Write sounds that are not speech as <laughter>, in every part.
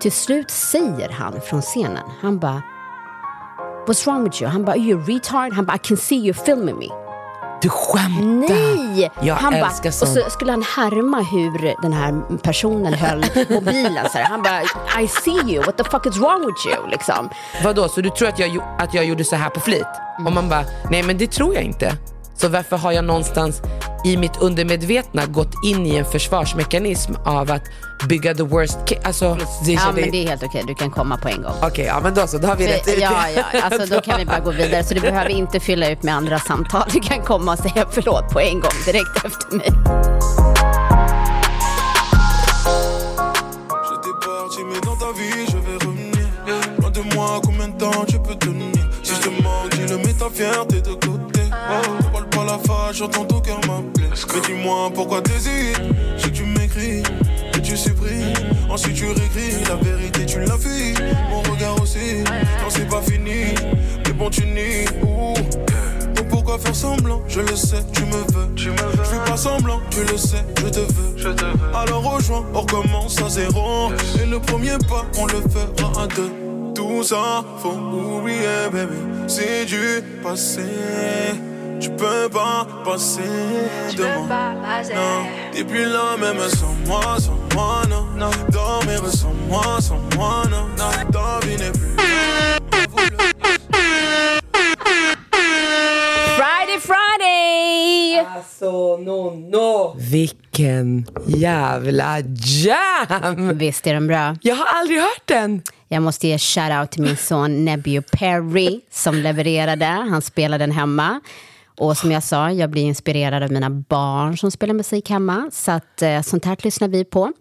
Till slut säger han från scenen, han bara What's wrong with you? Han bara, are you retard? Han bara, I can see you filming me. Du skämtar? Nej! Jag han älskar och sånt. så skulle han härma hur den här personen höll mobilen. Så här. Han bara, I see you, what the fuck is wrong with you? Liksom. Vadå, så du tror att jag, att jag gjorde så här på flit? Och man bara, nej men det tror jag inte. Så varför har jag någonstans i mitt undermedvetna gått in i en försvarsmekanism av att bygga the worst case? Alltså, det Ja, men det är helt okej, du kan komma på en gång. Okej, ja men då så, då har vi rätt ut Ja, ja, alltså då kan vi bara gå vidare. Så du behöver inte fylla ut med andra samtal. Du kan komma och säga förlåt på en gång direkt efter mig. J'entends ton cœur m'appeler. Mais dis-moi pourquoi t'hésites? Que tu m'écris, que tu supprimes. Ensuite, tu réécris la vérité, tu l'as fui. Mon regard aussi, non, c'est pas fini. Mais bon, tu nies. ouh. Donc pourquoi faire semblant? Je le sais, tu me veux. Tu me veux. Je fais pas semblant, tu le sais, je te veux. Je te veux. Alors rejoins, on recommence à zéro. Et le premier pas, on le fera à deux. Tout ça, faut oublier, baby. C'est du passé. Tu peux pas passer de moi. Non, t'es plus là même sans moi, sans moi, non. non. Dormir sans moi, sans moi, non. non. Ta vie n'est plus. Friday, Friday! Alltså, no, no. Vilken jävla jam! Visst är den bra? Jag har aldrig hört den. Jag måste ge shout-out till min son Nebby Perry som levererade. Han spelade den hemma. Och som jag sa, jag blir inspirerad av mina barn som spelar musik hemma. Så att, eh, sånt här lyssnar vi på.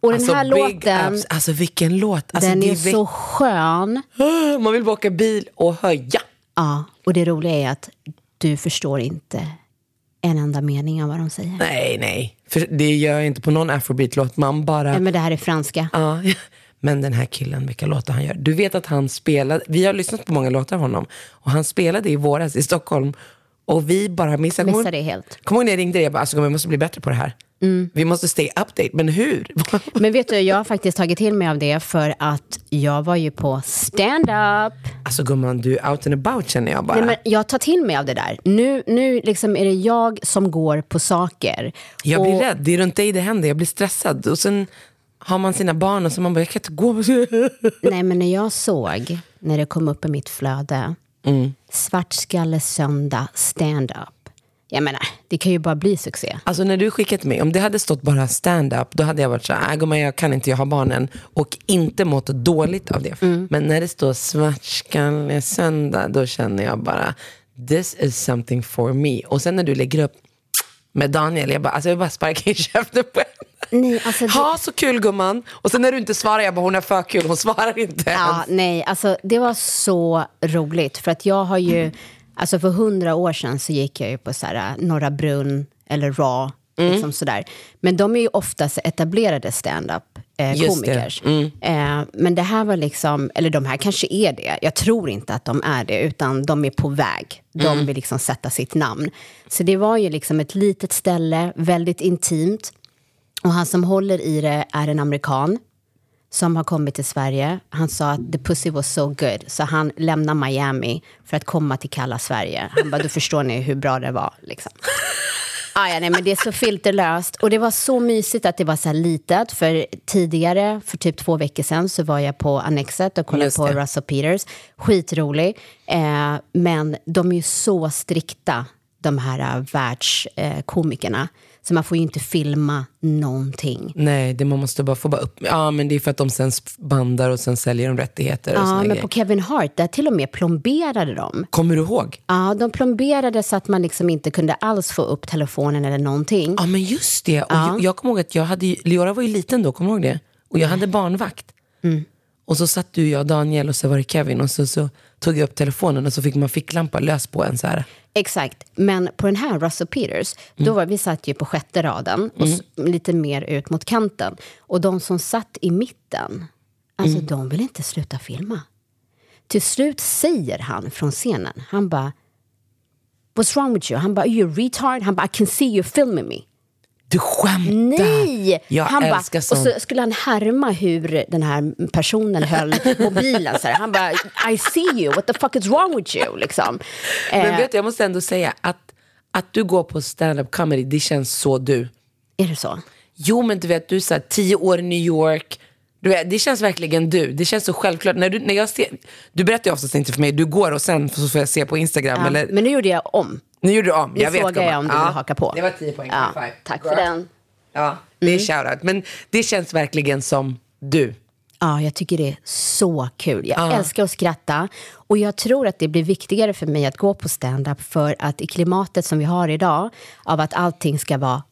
Och den här låten, ups. Alltså vilken låt. Alltså, den är vi- så skön. <gasps> Man vill bara åka bil och höja. Ja, och det roliga är att du förstår inte en enda mening av vad de säger. Nej, nej. För det gör jag inte på någon afrobeat-låt. Man bara... Men det här är franska. Ja, <laughs> men den här killen, vilka låtar han gör. Du vet att han spelade, vi har lyssnat på många låtar av honom. Och han spelade i våras i Stockholm. Och vi bara missade. Missade det helt. Kommer du ihåg när jag ringde dig? Jag bara, alltså, vi måste bli bättre på det här. Mm. Vi måste stay update. Men hur? <laughs> Men vet du, jag har faktiskt tagit till mig av det för att jag var ju på stand-up. alltså gumman, du är out and about känner jag bara. Nej, men jag tar till mig av det där. Nu, nu liksom är det jag som går på saker. Jag blir Och- rädd, det är runt dig det händer. Jag blir stressad. Och sen har man sina barn och så man bara, jag kan inte gå. <laughs> Nej, men när jag såg, när det kom upp i mitt flöde, Mm. Svartskalle söndag stand-up. Jag menar, det kan ju bara bli succé. Alltså när du skickat mig, om det hade stått bara stand-up, då hade jag varit så här, "Äh, gumman jag kan inte, jag har barnen. Och inte mått dåligt av det. Mm. Men när det står svartskalle söndag, då känner jag bara, this is something for me. Och sen när du lägger upp med Daniel, jag bara, alltså jag bara sparkar i käften på. Nej, alltså det- Ha så kul gumman. Och sen när du inte svarar, jag bara, hon är för kul, hon svarar inte Ja, ens. nej, alltså det var så roligt. För att jag har ju, alltså för hundra år sedan så gick jag ju på så här, Norra Brunn eller Raw. Mm. Liksom sådär. Men de är ju oftast etablerade stand-up eh, Just det. komikers. Mm. Eh, men det här var liksom, eller de här kanske är det. Jag tror inte att de är det, utan de är på väg. De Mm. vill liksom sätta sitt namn. Så det var ju liksom ett litet ställe, väldigt intimt. Och han som håller i det är en amerikan som har kommit till Sverige. Han sa att the pussy was so good, så han lämnar Miami för att komma till kalla Sverige. Han bara, då förstår ni hur bra det var. Liksom. Ah, ja, nej, men det är så filterlöst. Och det var så mysigt att det var så här litet. För tidigare, för typ två veckor sedan, så var jag på Annexet och kollade på. Russell Peters. Skitrolig. Eh, men de är ju så strikta, de här världskomikerna. Så man får ju inte filma någonting. Nej, det man måste bara få bara upp. Ja, men det är för att de sen bandar och sen säljer de rättigheter och Ja, men grejer. på Kevin Hart, där till och med plomberade de. Kommer du ihåg? Ja, de plomberade så att man liksom inte kunde alls få upp telefonen eller någonting. Ja, men just det. Och jag, jag kommer ihåg att jag hade, Leora var ju liten då, kommer du ihåg det? Och jag hade barnvakt. Och så satt du, jag Daniel och så var det Kevin och så, så tog jag upp telefonen och så fick man ficklampa lös på en så här. Exakt, men på den här Russell Peters, då var vi satt ju på sjätte raden och s- lite mer ut mot kanten. Och de som satt i mitten, alltså de vill inte sluta filma. Till slut säger han från scenen, han bara What's wrong with you? Han bara, are you retard? Han bara, I can see you filming me. Du skämtar? Nej! Jag han älskar och sånt. så skulle han härma hur den här personen höll mobilen. Så här. Han bara, I see you, what the fuck is wrong with you? Liksom. Men Eh, vet du, jag måste ändå säga att, att du går på stand-up comedy, det känns så du. är det så? Jo men du vet, du är så här, tio år i New York. Du vet, det känns verkligen du. Det känns så självklart. När du, när jag ser, du berättar ju oftast inte för mig, du går och sen så får jag se på Instagram. Ja, Eller, men nu gjorde jag om. Nu gjorde du om. Nu jag vet, frågar jag om du vill haka på. Det var 10 poäng. Ja, tack för den. Ja, det är Mm. shoutout. Men det känns verkligen som du. Ja, jag tycker det är så kul. Jag älskar att skratta. Och jag tror att det blir viktigare för mig att gå på stand-up för att i klimatet som vi har idag, av att allting ska vara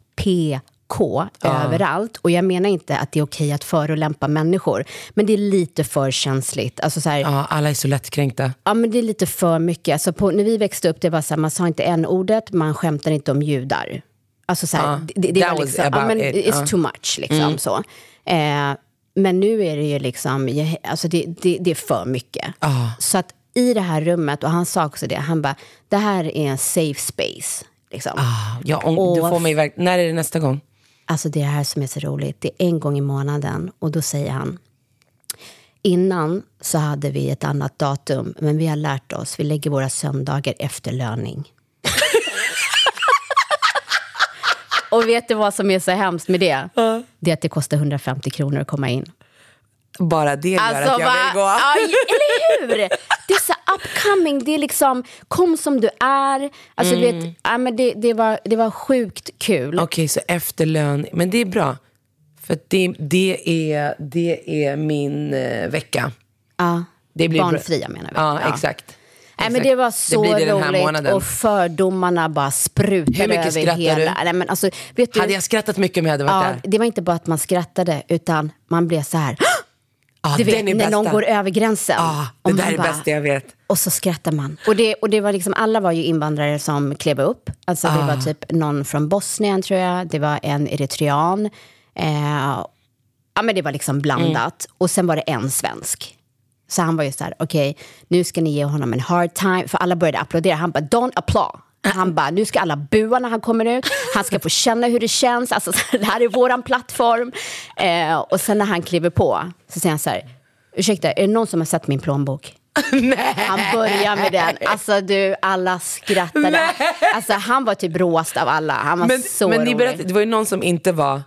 PK överallt. Och jag menar inte att det är okej att förolämpa människor, men det är lite för känsligt. Alltså så här, Ja, alla är så lättkränkta. Ja, men det är lite för mycket. Alltså på, när vi växte upp, det var så här, man sa inte en ordet man skämtar inte om judar. Alltså så här, Ja, det, det var liksom, ja, men it, it's. Mm. too much liksom så. Eh, men nu är det ju liksom, alltså det, det, det är för mycket. Så att i det här rummet, och han sa också det, han bara, det här är en safe space. Liksom. Ah, ja, om, du Och- får mig verk- När är det nästa gång? Alltså det är det här som är så roligt. Det är en gång i månaden och då säger han Innan så hade vi ett annat datum, men vi har lärt oss, vi lägger våra söndagar efter löning. <laughs> och vet du vad som är så hemskt med det? Det är att det kostar 150 kronor att komma in. Bara det gör att jag va- vill gå. Ja, eller hur? Det är så upcoming, det är liksom kom som du är. Alltså, du Mm. vet, ja, men det, det, var, det var sjukt kul. Okej, så efterlön. Men det är bra. För det, det, är, det är min eh, vecka. Ja, Det blir bra. barnfria menar vi. Ja, exakt. Nej, men det var så det här roligt och fördomarna bara sprutade Hur mycket över hela... du? Nej, men alltså, vet du? Hade jag skrattat mycket om jag hade varit ja, där? det var inte bara att man skrattade, utan man blev så här... Ja, Du vet, när någon bästa. går över gränsen. Och det där är det bara- bästa jag vet. Och så skrattar man. Och det, och det var liksom, alla var ju invandrare som klev upp. Alltså det Ah. var typ någon från Bosnien tror jag, det var en eritrean. Eh, ja men det var liksom blandat. Mm. Och sen var det en svensk. Så han var ju så här, okej, nu ska ni ge honom en hard time. För alla började applådera. Han bara, don't applaud. Han bara, nu ska alla bua när han kommer ut. Han ska få känna hur det känns. Alltså, <laughs> det här är våran plattform. Eh, och sen när han kliver på så säger han så här, ursäkta, är det någon som har sett min plånbok? <laughs> Han börjar med den. Alltså du, alla skrattade. Alltså han var typ råast av alla. Han var Men, så men ni rolig. berättade, det var ju någon som inte var...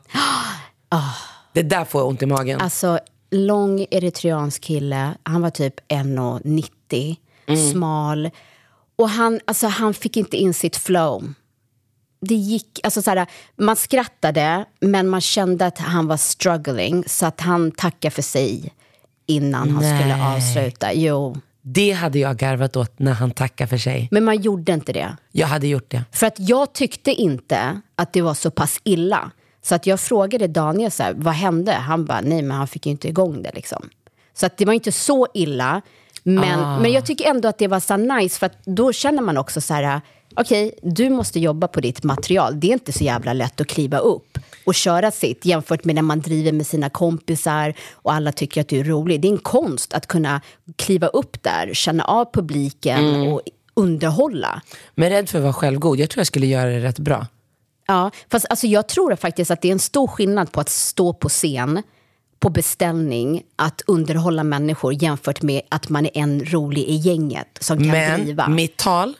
<gasps> Det där får jag ont i magen. Alltså lång eritreansk kille. Han var typ 1,90. Mm. Smal. Och han, alltså, han fick inte in sitt flow. Det gick, alltså så här, man skrattade men man kände att han var struggling så att han tackade för sig innan han skulle Nej. avsluta. Jo, Det hade jag garvat åt när han tackade för sig. men man gjorde inte det. Jag hade gjort det. För att jag tyckte inte att det var så pass illa. Så att jag frågade Daniel så här, vad hände? Han bara, nej men han fick ju inte igång det liksom. Så att det var inte så illa. Men, men jag tycker ändå att det var så nice, för att då känner man också så här, okej, du måste jobba på ditt material. Det är inte så jävla lätt att kliva upp och köra sitt jämfört med när man driver med sina kompisar och alla tycker att du är rolig. Det är en konst att kunna kliva upp där, känna av publiken och underhålla. Men rädd för att vara självgod. Jag tror jag skulle göra det rätt bra. Ja, fast alltså jag tror faktiskt att det är en stor skillnad på att stå på scen på beställning, att underhålla människor jämfört med att man är en rolig i gänget som kan Men driva. mitt tal,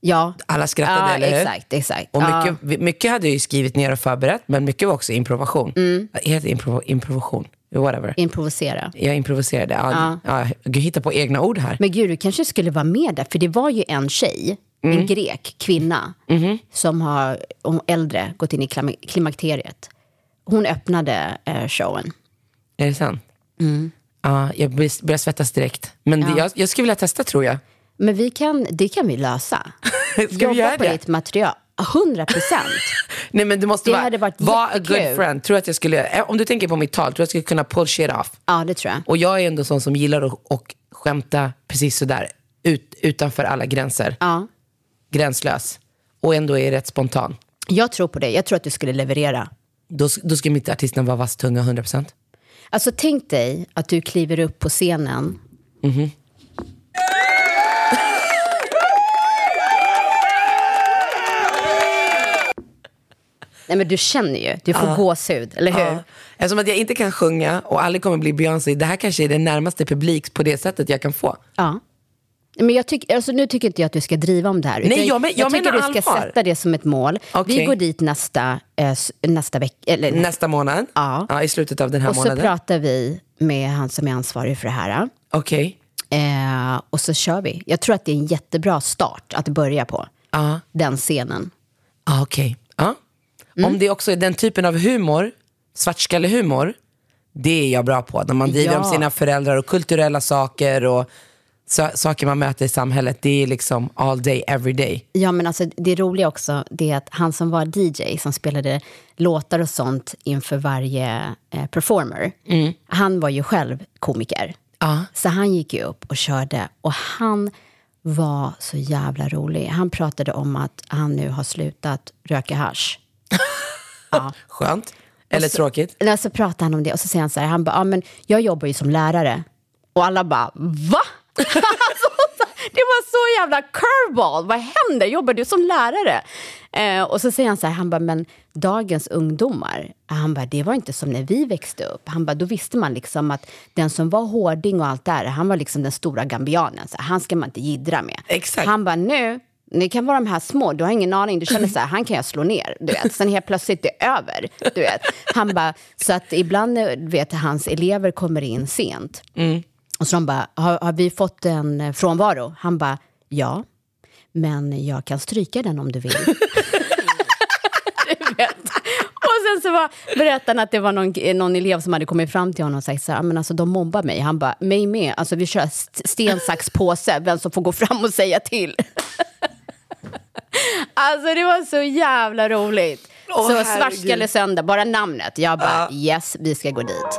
ja. alla skrattade, ja, eller hur? Exakt, exakt. Och ja. mycket, mycket hade jag skrivit ner och förberett, men mycket var också improvisation. Mm. Heter improv, improvisation? Whatever. Improvisera. Jag improviserade. Ja, ja. Gud, hitta på egna ord här. Men gud, du kanske skulle vara med där, för det var ju en tjej, Mm. en grek, kvinna, Mm-hmm. som har, äldre, gått in i klim- klimakteriet. Hon öppnade eh, showen. Är det sant? Mm. Ja, jag börjar svettas direkt. Men det, jag, jag skulle vilja testa tror jag. Men vi kan, det kan vi lösa. <laughs> Ska vi Jobba göra på det? ditt material. 100 procent. <laughs> Nej men det måste Det vara, hade varit vara a good friend. Tror att jag skulle, eh, om du tänker på mitt tal, tror jag jag skulle kunna pull shit off. Ja, det tror jag. Och jag är ändå sån som gillar att och skämta precis sådär. Ut, utanför alla gränser. Ja. Gränslös. Och ändå är rätt spontan. Jag tror på det. Jag tror att du skulle leverera. Då, då ska mitt artistnamn vara vass tunga 100%. Alltså tänk dig att du kliver upp på scenen. Nej, men du känner ju, du får gåshud, eller hur? Ja. Eftersom att jag inte kan sjunga och aldrig kommer bli Beyoncé, det här kanske är det närmaste publik på det sättet jag kan få. Ja. Men jag tyck, alltså nu tycker inte jag att du ska driva om det här. Nej, utan jag men- jag tycker du ska allvar. sätta det som ett mål. Okej. Vi går dit nästa, s- nästa vecka. Eller, Nästa månad, Ja. i slutet av den här och så månaden. pratar vi med han som är ansvarig för det här. Okej. Eh, och så kör vi. Jag tror att det är en jättebra start att börja på. Ja. Den scenen. Ah, Okej. Ja. Mm. Om det också är den typen av humor, svartskallehumor, det är jag bra på. När man driver Ja. om sina föräldrar och kulturella saker och så, saker man möter i samhället. Det är liksom all day, every day. Ja, men alltså, det roliga också det är att han som var DJ, som spelade låtar och sånt inför varje eh, performer, han var ju själv komiker. Ja. Så han gick ju upp och körde och han var så jävla rolig. Han pratade om att han nu har slutat röka hasch. <laughs> Skönt. Eller så- tråkigt. Så pratade han om det och så säger han så här, han bara, ja men jag jobbar ju som lärare. Och alla bara, va? Alltså, det var så jävla curveball, vad händer? Jobbar du som lärare? Eh, och så säger han så här, han bara, men dagens ungdomar, han bara, det var inte som när vi växte upp. Han bara, då visste man liksom att den som var hårding och allt där, han var liksom den stora gambianen. Så här, han ska man inte jiddra med. Exakt. Han bara, nu, ni kan vara de här små, du har ingen aning, du känner så här, han kan jag slå ner, du vet. Sen helt plötsligt det är över, du vet. Han bara, så att ibland, eh, vet, hans elever kommer in sent. Och så de bara, har, har vi fått en eh, frånvaro? Han bara, ja, men jag kan stryka den om du vill. <laughs> Du vet. Och sen så var, berättade han att det var någon, någon elev som hade kommit fram till honom och sagt så här, men alltså de mobbar mig. Han bara, mig med. Alltså vi kör st- sten, sax, påse, vem som får gå fram och säga till. <laughs> Alltså det var så jävla roligt. Åh, så. Svartskalle söndag, bara namnet. Jag bara, yes, vi ska gå dit.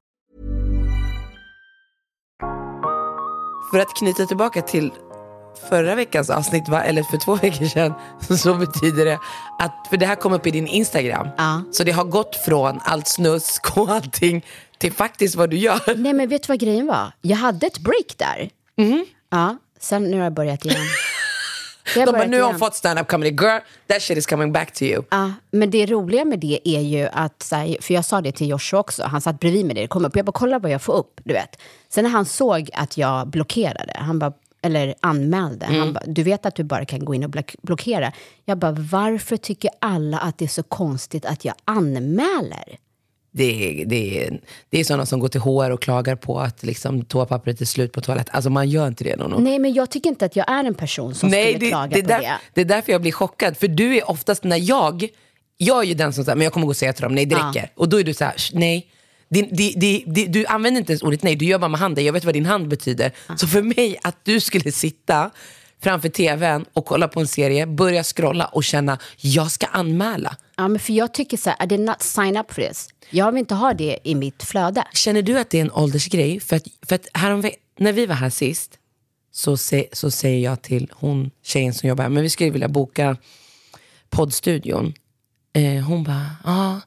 För att knyta tillbaka till förra veckans avsnitt, va? eller för två <laughs> veckor sedan, så betyder det att, för det här kom upp i din Instagram, Ja. så det har gått från allt snusk och allting till faktiskt vad du gör. Nej men vet du vad grejen var? Jag hade ett break där. Ja, sen nu har jag börjat igen. <laughs> De bara, nu har hon fått stand-up comedy, girl, that shit is coming back to you. Ja, men det roliga med det är ju att, för jag sa det till Joshua också, han satt bredvid mig, det kom upp, jag bara kolla vad jag får upp, du vet. Sen när han såg att jag blockerade, han bara, eller anmälde, han bara, du vet att du bara kan gå in och block- blockera. Jag bara, varför tycker alla att det är så konstigt att jag anmäler? Det är, det, det är sådana som går till HR och klagar på att liksom, toapappret är slut på toaletten. Alltså man gör inte det. Nono. Nej, men jag tycker inte att jag är en person som Nej, skulle det, klaga det, på där, det. det är därför jag blir chockad. För du är oftast när jag, jag är ju den som säger, men jag kommer gå och säga till dem, nej det Ja. räcker. Och då är du så här, "Sh, nej. Din, di, di, di, du använder inte ens ordet nej, du gör bara med handen. Jag vet vad din hand betyder. Så för mig, att du skulle sitta framför tvn och kolla på en serie, börja scrolla och känna, jag ska anmäla. Ja, men för jag tycker så här, I did not sign up for this. Jag vill inte ha det i mitt flöde. Känner du att det är en åldersgrej? För att, för att häromve- när vi var här sist så, se, så säger jag till hon, tjejen som jobbar här, men vi skulle vilja boka poddstudion. Eh, hon bara, ja,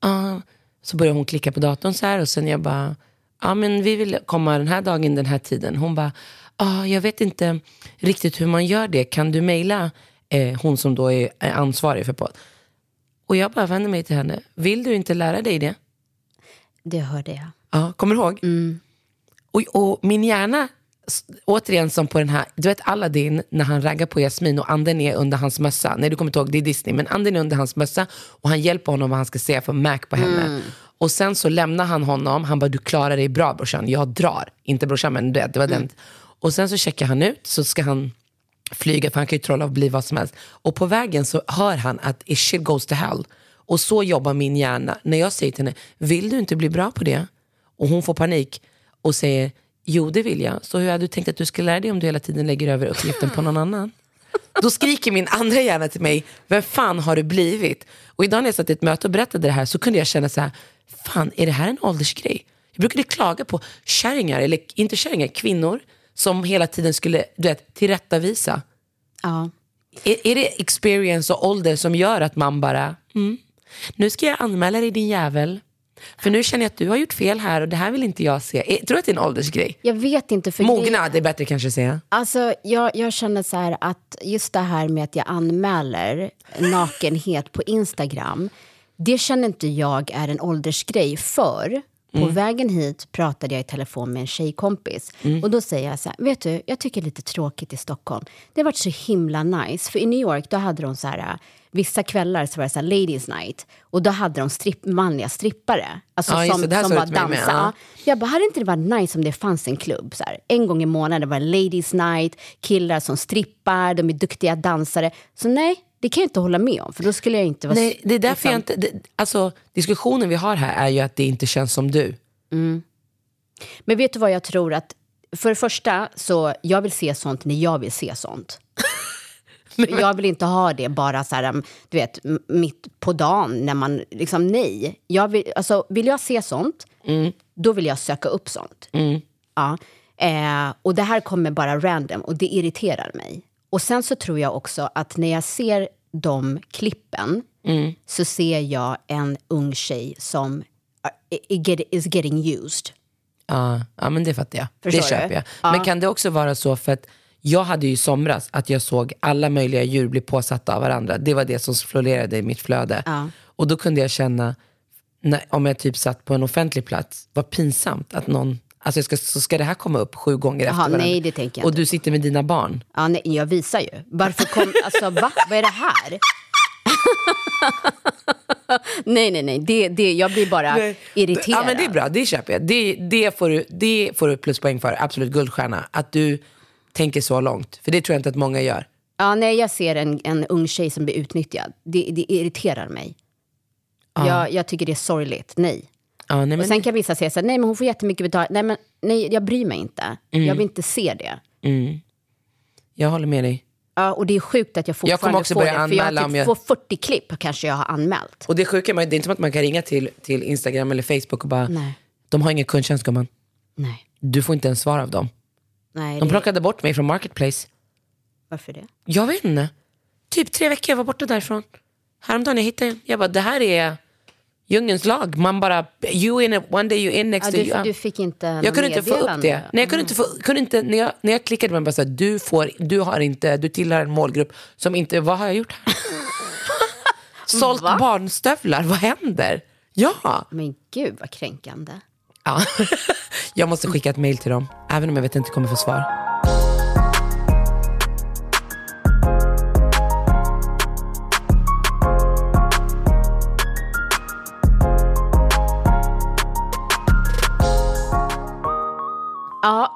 ja. Så börjar hon klicka på datorn så här och sen jag bara, ja men vi vill komma den här dagen, den här tiden. Hon bara, ja jag vet inte riktigt hur man gör det. Kan du mejla eh, hon som då är ansvarig för podd? Och jag bara vänder mig till henne, vill du inte lära dig det? Det hörde jag. Ja, kommer du ihåg? Och, och min hjärna, återigen som på den här, du vet Aladdin när han raggar på Jasmin och anden är under hans mössa. Nej du kommer inte ihåg, det är Disney. Men anden är under hans mössa och han hjälper honom vad han ska säga för Mac på henne. Och sen så lämnar han honom, han bara du klarar dig bra brorsan, jag drar. Inte brorsan men du vet, det var den. Och sen så checkar han ut, så ska han flyga, för han kan ju trolla och bli vad som helst. Och på vägen så hör han att it shit goes to hell. Och så jobbar min hjärna. När jag säger till henne, vill du inte bli bra på det? Och hon får panik och säger, jo det vill jag. Så hur hade du tänkt att du skulle lära dig om du hela tiden lägger över uppgiften på någon annan? då skriker min andra hjärna till mig, vem fan har du blivit? Och idag när jag satt i ett möte och berättade det här så kunde jag känna så här, fan är det här en åldersgrej? Jag brukade klaga på kärringar, eller inte kärringar, kvinnor som hela tiden skulle du vet, tillrättavisa. Ja. Är, är det experience och ålder som gör att man bara, mm, nu ska jag anmäla dig din jävel. För nu känner jag att du har gjort fel här och det här vill inte jag se. Tror du att det är en åldersgrej? Jag vet inte. För Mognad är bättre kanske att säga. Alltså, jag, jag känner så här att just det här med att jag anmäler nakenhet på Instagram, det känner inte jag är en åldersgrej för. På Mm. vägen hit pratade jag i telefon med en tjejkompis. Mm. Och då säger jag så här, vet du, jag tycker det är lite tråkigt i Stockholm. Det har varit så himla nice. För i New York, då hade de så här, äh, vissa kvällar så var det så här ladies night. Och då hade de stripp, manliga strippare. Alltså Ja, som, som bara dansade. Ja. Jag bara, hade inte det varit nice om det fanns en klubb? Så här, en gång i månaden var det ladies night, killar som strippar, de är duktiga dansare. Så nej, det kan jag inte hålla med om, för då skulle jag inte vara... Nej, det är därför liksom- jag inte... Det, alltså, diskussionen vi har här är ju att det inte känns som du. Men vet du vad jag tror att... För det första, så jag vill se sånt när jag vill se sånt. <laughs> jag vill inte ha det bara så här, um, du vet, mitt på dagen när man... Liksom, nej. Jag vill, alltså, vill jag se sånt, då vill jag söka upp sånt. Ja. Eh, och det här kommer bara random och det irriterar mig. Och sen så tror jag också att när jag ser de klippen så ser jag en ung tjej som uh, is getting used. Ja, ja men det fattar jag. Förstår det köper du? jag. Ja. Men kan det också vara så för att jag hade ju i somras att jag såg alla möjliga djur bli påsatta av varandra. Det var det som florerade i mitt flöde. Ja. Och då kunde jag känna, när, om jag typ satt på en offentlig plats, vad pinsamt att någon, alltså ska, så ska det här komma upp sju gånger Jaha, efter varandra. nej, det tänker jag Och inte du sitter med dina barn. Ja, nej, jag visar ju. Varför kom... <laughs> Alltså, va? Vad är det här? <laughs> nej, nej, nej. Det, det, jag blir bara irriterad. Ja men det är bra, det köper jag. Det, det, får du, det får du pluspoäng för, absolut guldstjärna. Att du tänker så långt. För det tror jag inte att många gör. Ja, när jag ser en, en ung tjej som blir utnyttjad, det, det irriterar mig. Jag, jag tycker det är sorgligt. Nej. Ja, nej, men Och sen kan vissa säga så här, nej men hon får jättemycket betalt. Nej men nej, jag bryr mig inte. Mm. Jag vill inte se det. Jag håller med dig. Ja, och det är sjukt att jag Jag kommer fortfarande också får börja det. För jag har typ jag- får 40 klipp kanske jag har anmält. Och det sjuka det är inte som att man kan ringa till, till Instagram eller Facebook och bara, Nej. de har ingen kundtjänst gumman. Nej. Du får inte ens svar av dem. Nej, De det, plockade bort mig från Marketplace. varför det? Jag vet inte. Typ tre veckor jag var borta därifrån. Häromdagen jag hittade en. Jag bara, det här är djungelns lag. Man bara, you in it, one day you in next Ja, du, you out. du fick inte Jag kunde inte få upp det. Nej, jag kunde inte få, kunde inte, när, jag, när jag klickade man bara så här, du, får, du, har inte, du tillhör en målgrupp som inte, vad har jag gjort här? <laughs> Sålt Va? barnstövlar, vad händer? Ja. Men gud vad kränkande. ja. <laughs> jag måste skicka ett mail till dem, även om jag vet inte kommer få svar.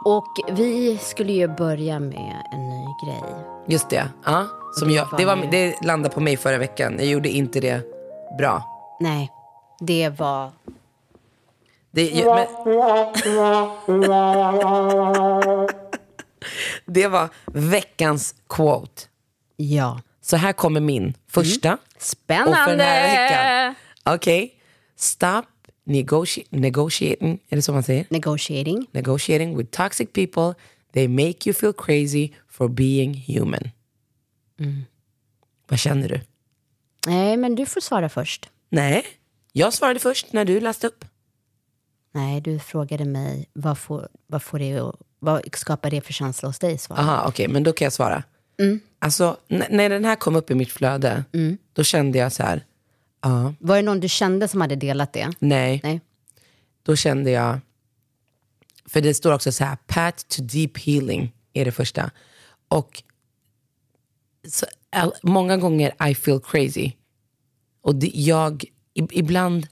Och vi skulle ju börja med en ny grej. Just det. Ja. Som det jag, det, var, det landade på mig förra veckan. Jag gjorde inte det bra. Nej, det var... Det, jag, men, <laughs> det var veckans quote. Ja. Så här kommer min första. Mm. Spännande! Okej. Stop negoti- negotiating. Är det så man säger? Negotiating. Negotiating with toxic people. They make you feel crazy for being human. Mm. Vad känner du? Nej, men du får svara först. Nej, jag svarade först när du läste upp. Nej, du frågade mig vad, får, vad, får det, vad skapar det för känsla hos dig? Aha, okej, men då kan jag svara. Mm. Alltså, när den här kom upp i mitt flöde, då kände jag så här, ja, Var det någon du kände som hade delat det? nej. Nej. Då kände jag, för det står också så här, path to deep healing är det första. Och så, många gånger I feel crazy. Och det, jag, ibland,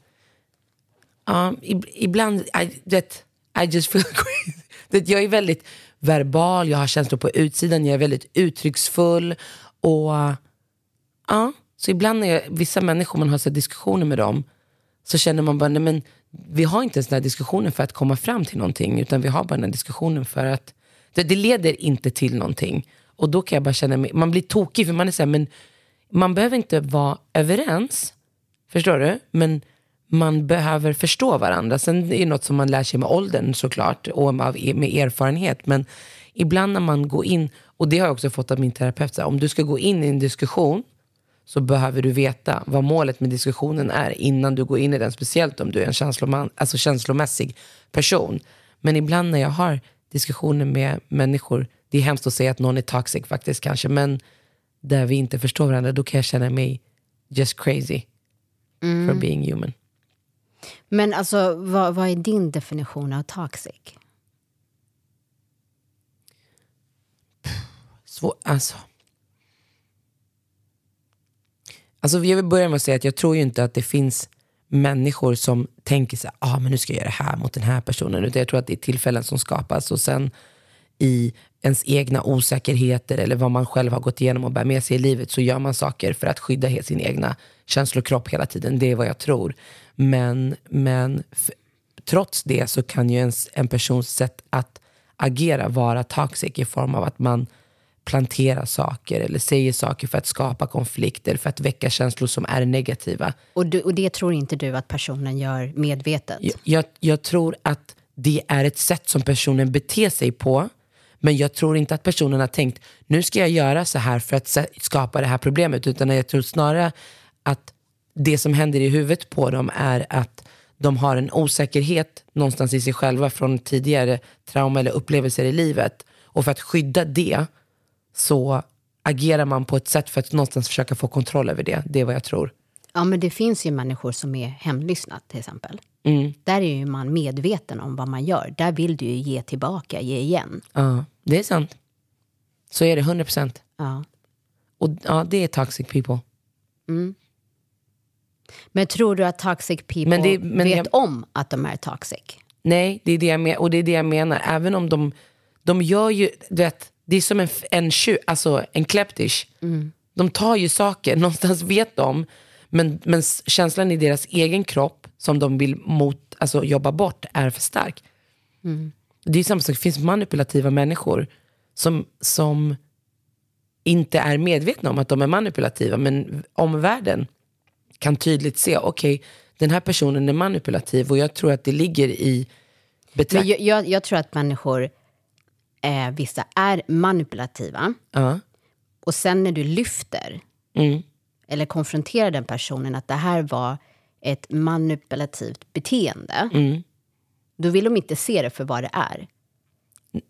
ja, ib- ibland, I, det, I just feel <laughs> crazy. Det, jag är väldigt verbal, jag har känslor på utsidan, jag är väldigt uttrycksfull. Och ja, så ibland när jag, vissa människor, man har så diskussioner med dem, så känner man bara, nej men vi har inte ens den här diskussionen för att komma fram till någonting, utan vi har bara den här diskussionen för att, det, det leder inte till någonting. Och då kan jag bara känna mig, man blir tokig för man är så här, men man behöver inte vara överens. Förstår du? Men man behöver förstå varandra. Sen är det något som man lär sig med åldern såklart och med med erfarenhet. Men ibland när man går in, och det har jag också fått av min terapeut, så här, om du ska gå in i en diskussion så behöver du veta vad målet med diskussionen är innan du går in i den. Speciellt om du är en känsloman, alltså känslomässig person. Men ibland när jag har diskussioner med människor, det är hemskt att säga att någon är toxic faktiskt kanske, men där vi inte förstår varandra, då kan jag känna mig just crazy for being human. Men alltså, vad, vad är din definition av toxic? Svår, alltså. Alltså jag vill börja med att säga att jag tror ju inte att det finns människor som tänker så här, ah, men nu ska jag göra det här mot den här personen. Utan jag tror att det är tillfällen som skapas och sen i ens egna osäkerheter eller vad man själv har gått igenom och bär med sig i livet så gör man saker för att skydda sin egna känslokropp hela tiden. Det är vad jag tror. Men, men trots det så kan ju ens, en persons sätt att agera vara toxic i form av att man planterar saker eller säger saker för att skapa konflikter, för att väcka känslor som är negativa. Och, du, och det tror inte du att personen gör medvetet? Jag, jag, jag tror att det är ett sätt som personen beter sig på. Men jag tror inte att personen har tänkt, nu ska jag göra så här för att skapa det här problemet. Utan jag tror snarare att det som händer i huvudet på dem är att de har en osäkerhet någonstans i sig själva från tidigare trauma eller upplevelser i livet. Och för att skydda det så agerar man på ett sätt för att någonstans försöka få kontroll över det. Det är vad jag tror. Ja, men det finns ju människor som är hemlyssnat till exempel. Mm. Där är ju man medveten om vad man gör. Där vill du ju ge tillbaka, ge igen. Ja, det är sant. Så är det, 100 procent. Ja. Och ja, det är toxic people. Men tror du att toxic people Men det- men vet jag- om att de är toxic? Nej, det är det jag men, och det är det jag menar. Även om de, de gör ju, du vet, det är som en, en alltså en kleptisch. De tar ju saker, <laughs> någonstans vet de, men, men känslan i deras egen kropp som de vill mot, alltså jobba bort är för stark. Det är samma sak, det finns manipulativa människor som, som inte är medvetna om att de är manipulativa, men omvärlden kan tydligt se, okej, den här personen är manipulativ och jag tror att det ligger i betrakt- jag, jag, jag tror att människor, eh, vissa är manipulativa. Ja. Och sen när du lyfter Mm. eller konfronterar den personen att det här var ett manipulativt beteende. Mm. Då vill de inte se det för vad det är.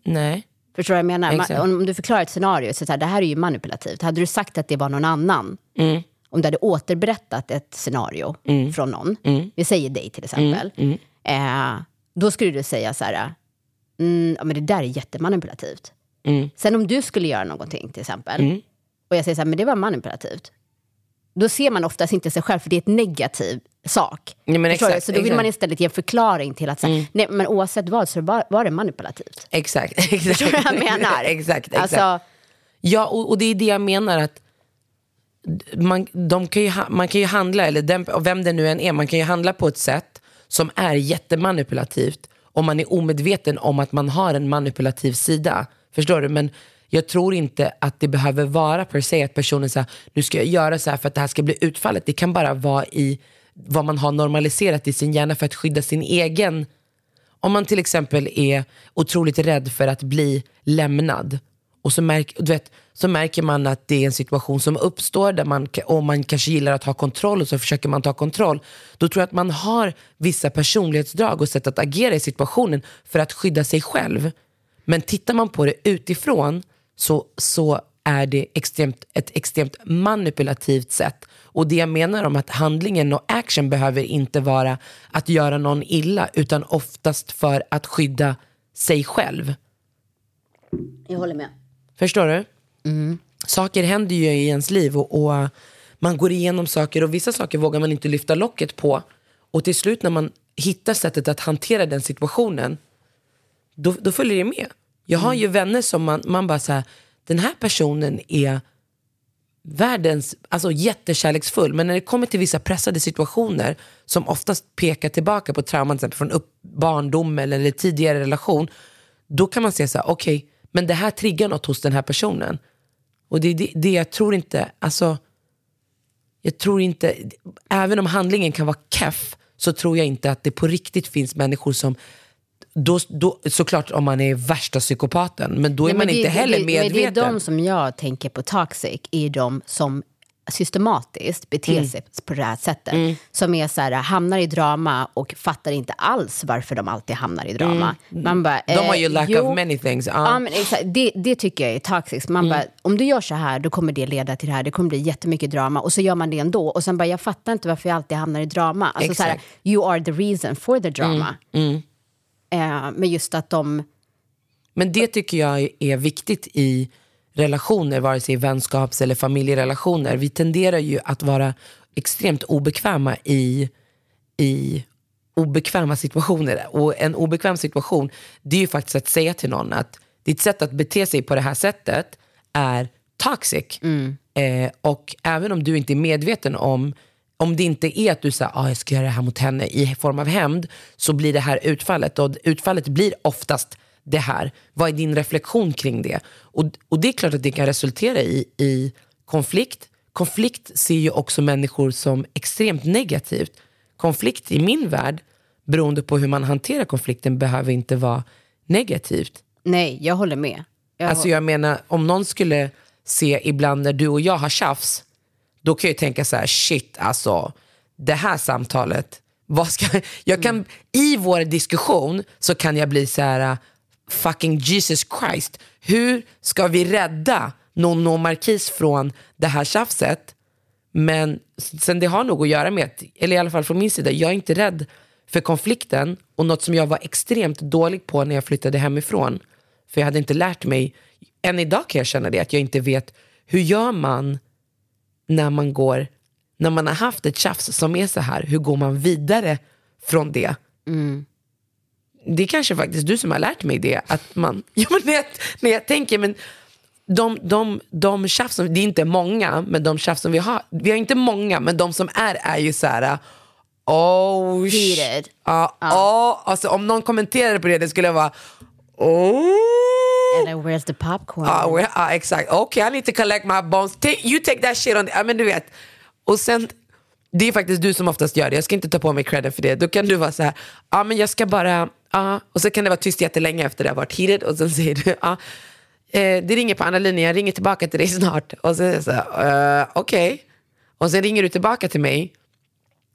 Nej. Förstår du vad jag menar? Exakt. Om du förklarar ett scenario, så, så här, det här är ju manipulativt. Hade du sagt att det var någon annan, Mm. om du hade återberättat ett scenario från någon, Mm. vi säger dig till exempel, eh, då skulle du säga så här, mm, ja, men det där är jättemanipulativt. Mm. Sen om du skulle göra någonting till exempel, och jag säger så här, men det var manipulativt. Då ser man oftast inte sig själv, för det är ett negativ sak. Ja, men exakt, så då vill exakt. man istället ge en förklaring till att, så här, nej, men oavsett vad så var, var det manipulativt. Exakt. exakt. <laughs> Förstår du vad jag menar? <laughs> exakt, exakt. Alltså, Ja, och, och det är det jag menar att man, de kan ju, man kan ju handla, eller den, vem det nu än är, man kan ju handla på ett sätt som är jättemanipulativt om man är omedveten om att man har en manipulativ sida. Förstår du? Men jag tror inte att det behöver vara per se att personen säger nu ska jag göra så här för att det här ska bli utfallet. Det kan bara vara i vad man har normaliserat i sin hjärna för att skydda sin egen om man till exempel är otroligt rädd för att bli lämnad och så, märk, du vet, så märker man att det är en situation som uppstår där man, om och man kanske gillar att ha kontroll och så försöker man ta kontroll. Då tror jag att man har vissa personlighetsdrag och sätt att agera i situationen för att skydda sig själv. Men tittar man på det utifrån så, så är det extremt, ett extremt manipulativt sätt. Och det jag menar om att handlingen och action behöver inte vara att göra någon illa utan oftast för att skydda sig själv. jag håller med. Förstår du? Saker händer ju i ens liv och, och man går igenom saker och vissa saker vågar man inte lyfta locket på. Och till slut när man hittar sättet att hantera den situationen, då, då följer det med. Jag har ju vänner som man, man bara så här, den här personen är världens, alltså jättekärleksfull, men när det kommer till vissa pressade situationer som oftast pekar tillbaka på trauman till exempel från upp, barndom eller, eller tidigare relation, då kan man säga så här, okej, men det här triggar något hos den här personen. Och det är det, det jag tror inte, alltså, jag tror inte, även om handlingen kan vara keff så tror jag inte att det på riktigt finns människor som då, då, såklart om man är värsta psykopaten, men då är Nej, man men inte det, heller det, medveten. Men det är de som jag tänker på toxic, är de som systematiskt beter Mm. sig på det här sättet. Som är så här, hamnar i drama och fattar inte alls varför de alltid hamnar i drama. Man bara, Mm. De har ju eh, lack jo, of many things. Ja. Ja, men exakt, det, det tycker jag är toxic. Man bara, om du gör så här, då kommer det leda till det här. Det kommer bli jättemycket drama. Och så gör man det ändå. Och sen bara, jag fattar inte varför jag alltid hamnar i drama. Alltså så här, you are the reason for the drama. Eh, men just att de... Men det tycker jag är viktigt i relationer, vare sig vänskaps eller familjerelationer. Vi tenderar ju att vara extremt obekväma i, i obekväma situationer. Och en obekväm situation, det är ju faktiskt att säga till någon att ditt sätt att bete sig på det här sättet är toxic. Eh, och även om du inte är medveten om om det inte är att du säger ah, jag ska göra det här mot henne i form av hämnd, så blir det här utfallet. Och utfallet blir oftast det här. Vad är din reflektion kring det? Och, och det är klart att det kan resultera i, i konflikt. Konflikt ser ju också människor som extremt negativt. Konflikt i min värld, beroende på hur man hanterar konflikten, behöver inte vara negativt. Nej, jag håller med. Jag, Alltså jag menar, om någon skulle se ibland när du och jag har tjafs, då kan jag tänka så här, shit alltså, det här samtalet, vad ska, <laughs> jag kan, i vår diskussion så kan jag bli så här, fucking Jesus Christ, hur ska vi rädda Nonno Marquis från det här tjafset? Men sen det har nog att göra med, eller i alla fall från min sida, jag är inte rädd för konflikten och något som jag var extremt dålig på när jag flyttade hemifrån. För jag hade inte lärt mig, än idag kan jag känna det, att jag inte vet hur gör man när man går, när man har haft ett tjafs som är så här, hur går man vidare från det? Mm. Det är kanske faktiskt du som har lärt mig det, att man, <laughs> ja, men när, jag, när jag tänker, men de, de, de tjafs som, det är inte många, men de tjafs som vi har, vi har inte många, men de som är är ju så här, oh, Heated. Ja, oh, alltså, om någon kommenterade på det, det skulle jag vara, oh. Eller where's the popcorn? Ja, we're- ja, exakt. Okay, I need to collect my bones. Take, you take that shit on... Ja, men du vet. Och sen, det är faktiskt du som oftast gör det. Jag ska inte ta på mig credit för det. Då kan du vara så här, ja men jag ska bara... Ja. Och så kan det vara tyst jättelänge efter det har varit heated. Och sen säger du, ja. Eh, det ringer på andra linjen, jag ringer tillbaka till dig snart. Och så är så här, uh, okej. Och sen ringer du tillbaka till mig.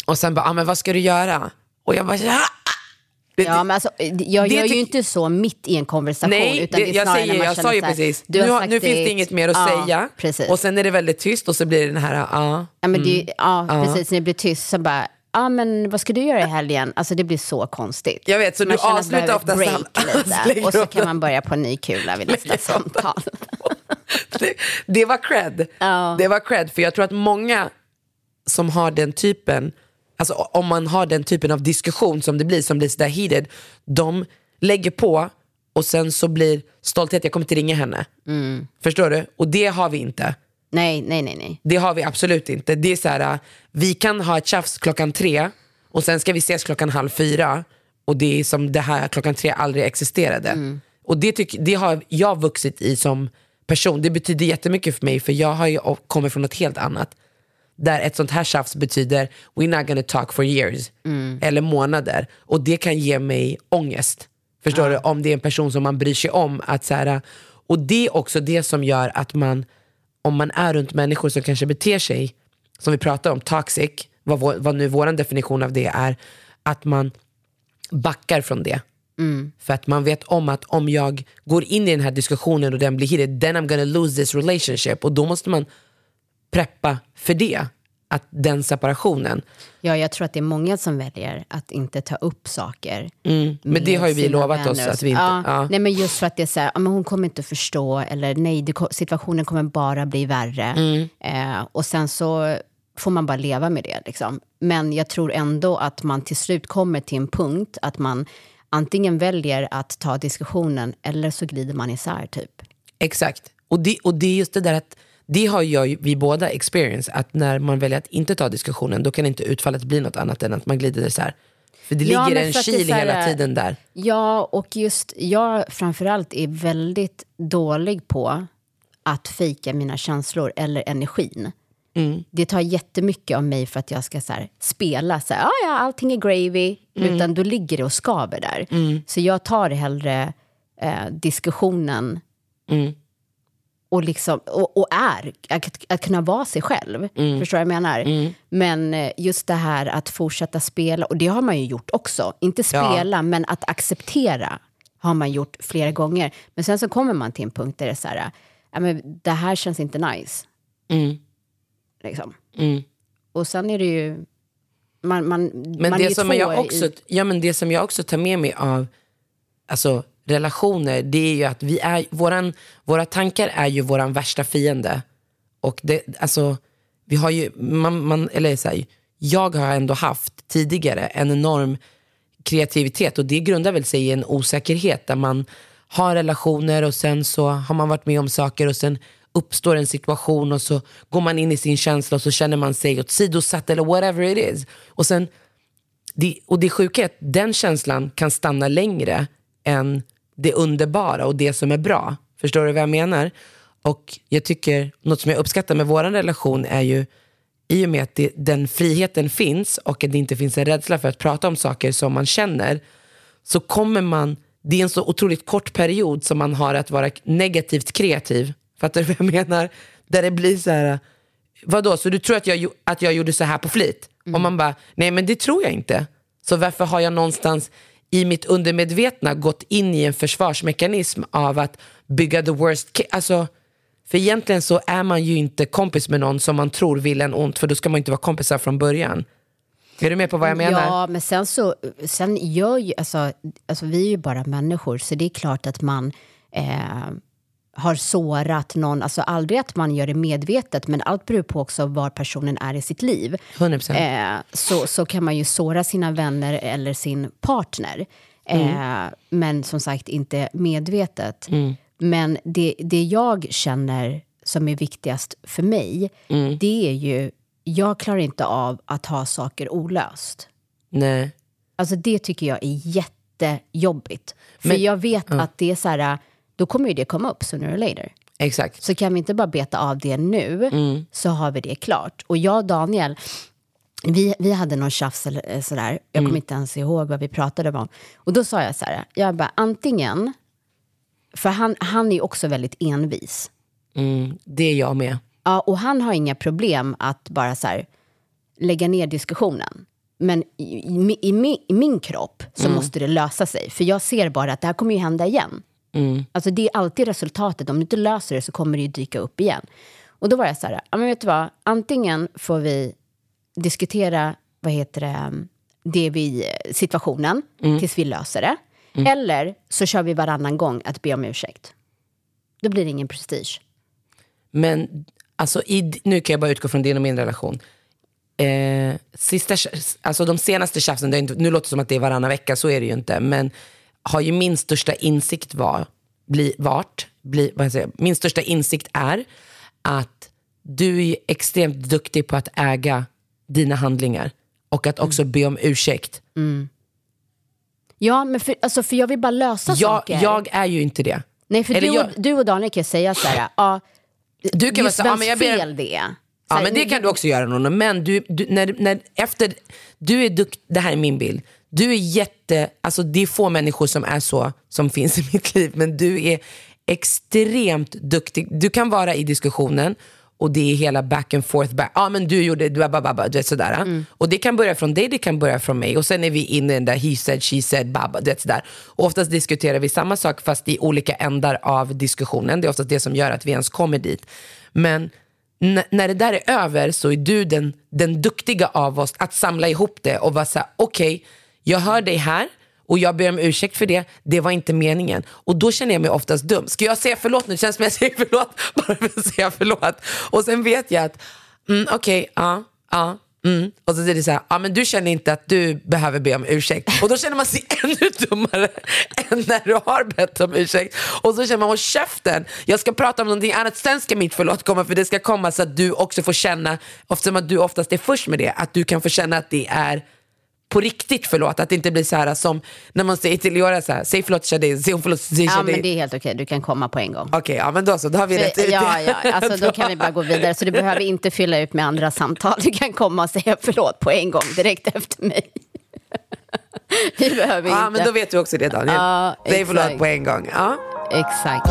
Och sen bara, ja men vad ska du göra? Och jag bara, ja. Det- Ja, men alltså, jag det gör ju inte så mitt i en konversation. Nej, utan det, det är jag, när säger, man jag sa ju här, precis, du nu, har, nu finns det inget mer att Ja, säga. Precis. Och sen är det väldigt tyst och så blir det den här, ja. ja, men det, Mm. är- ja, precis. När det blir tyst så bara, ja men vad ska du göra i helgen? Alltså det blir så konstigt. Jag vet, så Man du avslutar ofta behöver sam- ett break <laughs> Lägger lite. Och så kan man börja på en ny kula vid <laughs> nästa samtal. <laughs> det, det var cred. Ja. Det var cred, för jag tror att många som har den typen, alltså om man har den typen av diskussion som det blir, som blir sådär heated, de lägger på och sen så blir stolthet, jag kommer inte ringa henne. Mm. Förstår du? Och det har vi inte. Nej, nej, nej, nej. Det har vi absolut inte. Det är så här, äh, vi kan ha ett tjafs klockan tre och sen ska vi ses klockan halv fyra och det är som det här klockan tre aldrig existerade. Och det, tyck, det har jag vuxit i som person. Det betyder jättemycket för mig för jag har ju kommit från något helt annat. Där ett sånt här tjafs betyder we're not gonna talk for years. Eller månader. Och det kan ge mig ångest. Förstår du? Om det är en person som man bryr sig om. Att så här, och det är också det som gör att man, om man är runt människor som kanske beter sig, som vi pratar om, toxic, vad, vår, vad nu vår definition av det är, att man backar från det. För att man vet om att om jag går in i den här diskussionen och den blir heated, then I'm gonna lose this relationship. Och då måste man preppa för det. Att den separationen. Ja, jag tror att det är många som väljer att inte ta upp saker. Men det har ju vi lovat oss att vi inte... Ja, Ja. Nej, men just för att det är så här, ja, men hon kommer inte förstå, eller nej, det, situationen kommer bara bli värre. Mm. Eh, och sen så får man bara leva med det. Liksom. Men jag tror ändå att man till slut kommer till en punkt att man antingen väljer att ta diskussionen eller så glider man isär typ. Exakt. Och det, och det är just det där att det har jag, vi båda experience, att när man väljer att inte ta diskussionen då kan inte utfallet bli något annat än att man glider isär. För det Ja, ligger en kil här- hela tiden där. Ja, och just jag framförallt är väldigt dålig på att fejka mina känslor eller energin. Det tar jättemycket av mig för att jag ska så här, spela så här, ah, ja, allting är gravy, utan då ligger det och skaver där. Så jag tar hellre eh, diskussionen och, liksom, och, och är, att, att kunna vara sig själv. Förstår du vad jag menar? Men eh, just det här att fortsätta spela, och det har man ju gjort också. Inte spela, men att acceptera har man gjort flera gånger. Men sen så kommer man till en punkt där det är så här, ja, men det här känns inte nice. Liksom. Och sen är det ju... Man, man, Men, man är det ju som två jag också, i, ja, men det som jag också tar med mig av alltså, relationer, det är ju att vi är, våran, våra tankar är ju våran värsta fiende. Och det, alltså, vi har ju, man, man, eller så här, jag har ändå haft tidigare en enorm kreativitet och det grundar väl sig i en osäkerhet där man har relationer och sen så har man varit med om saker och sen uppstår en situation och så går man in i sin känsla och så känner man sig åsidosatt eller whatever it is. Och, sen, det, och det sjuka är att den känslan kan stanna längre än det underbara och det som är bra. Förstår du vad jag menar? Och jag tycker, något som jag uppskattar med vår relation är ju i och med att det, den friheten finns och att det inte finns en rädsla för att prata om saker som man känner så kommer man, det är en så otroligt kort period som man har att vara negativt kreativ. Fattar du vad jag menar? Där det blir så här, vadå, så du tror att jag, att jag gjorde så här på flit? Och man bara, nej men det tror jag inte. Så varför har jag någonstans i mitt undermedvetna gått in i en försvarsmekanism av att bygga the worst case? Alltså, för egentligen så är man ju inte kompis med någon som man tror vill en ont, för då ska man inte vara kompisar från början. Är du med på vad jag menar? Ja, men sen så sen gör ju, alltså, alltså vi är ju bara människor så det är klart att man eh, har sårat någon, alltså aldrig att man gör det medvetet men allt beror på också var personen är i sitt liv. 100%. Eh, så, så kan man ju såra sina vänner eller sin partner. Eh, Men som sagt inte medvetet. Men det, det jag känner som är viktigast för mig, det är ju, jag klarar inte av att ha saker olöst. Nej. Alltså det tycker jag är jättejobbigt. För Men- jag vet att det är så här, då kommer ju det komma upp sooner or later. Exakt. Så kan vi inte bara beta av det nu, Mm. så har vi det klart. Och jag och Daniel, vi, vi hade någon tjafs eller eh, sådär. Jag Mm. kommer inte ens ihåg vad vi pratade om. Och då sa jag så här, jag bara antingen, för han, han är också väldigt envis. Mm, det är jag med. Ja, och han har inga problem att bara så här, lägga ner diskussionen. Men i, i, i, min, i min kropp så måste det lösa sig. För jag ser bara att det här kommer ju hända igen. Alltså det är alltid resultatet. Om du inte löser det så kommer det ju dyka upp igen. Och då var jag så här, ja, men vet du vad? Antingen får vi diskutera, vad heter det, det vi, situationen tills vi löser det. Eller så kör vi varannan gång att be om ursäkt. Då blir det ingen prestige. Men alltså, i, nu kan jag bara utgå från din och min relation. Eh, sista, alltså de senaste tjafsen, inte, nu låter det som att det är varannan vecka, så är det ju inte. Men har ju min största insikt var, bli, vart, bli, vad säger, min största insikt är att du är extremt duktig på att äga dina handlingar. Och att också be om ursäkt. Ja, men för, alltså, för jag vill bara lösa Jag, saker. jag är ju inte det. Nej, för Eller du, jag- och, du och Daniel kan säga så här, ja, Du kan just så, ja, vems men jag fel det är. Ja, men det kan du också göra Nonna. Men du, du, när, när, efter, du är dukt, det här är min bild. Du är jätte, alltså det är få människor som är så, som <laughs> finns i mitt liv. Men du är extremt duktig. Du kan vara i diskussionen och det är hela back and forth. Ja men du gjorde, du, bababa, du vet sådär. Och det kan börja från dig, det kan börja från mig. Och sen är vi inne i den där he said, she said, baba, du vet sådär. Och oftast diskuterar vi samma sak fast i olika ändar av diskussionen. Det är oftast det som gör att vi ens kommer dit. Men när det där är över så är du den, den duktiga av oss att samla ihop det och vara så här, okej, jag hör dig här och jag ber om ursäkt för det, det var inte meningen. Och då känner jag mig oftast dum. Ska jag säga förlåt nu? Det känns som jag säger förlåt <laughs> bara för att säga förlåt. Och sen vet jag att, mm, okej, ja, ja, mm. Och så är det så här, ja men du känner inte att du behöver be om ursäkt. Och då känner man sig <laughs> ännu dummare än när du har bett om ursäkt. Och så känner man, håll käften, jag ska prata om någonting annat, sen ska mitt förlåt komma för det ska komma så att du också får känna, eftersom att du oftast är först med det, att du kan få känna att det är på riktigt förlåt. Att det inte blir så här som när man säger till Leora så här, säg förlåt Shadi, säg förlåt till Ja, Shadi. men det är helt okej. Du kan komma på en gång. Okej, ja men då så, då har vi rätt För, ut ja, ja, alltså, <laughs> då kan vi bara gå vidare. Så du behöver inte fylla ut med andra samtal. Du kan komma och säga förlåt på en gång direkt efter mig. <laughs> vi behöver Ja, inte. men då vet du också det Daniel. Ja, säg förlåt på en gång. Ja. Exakt.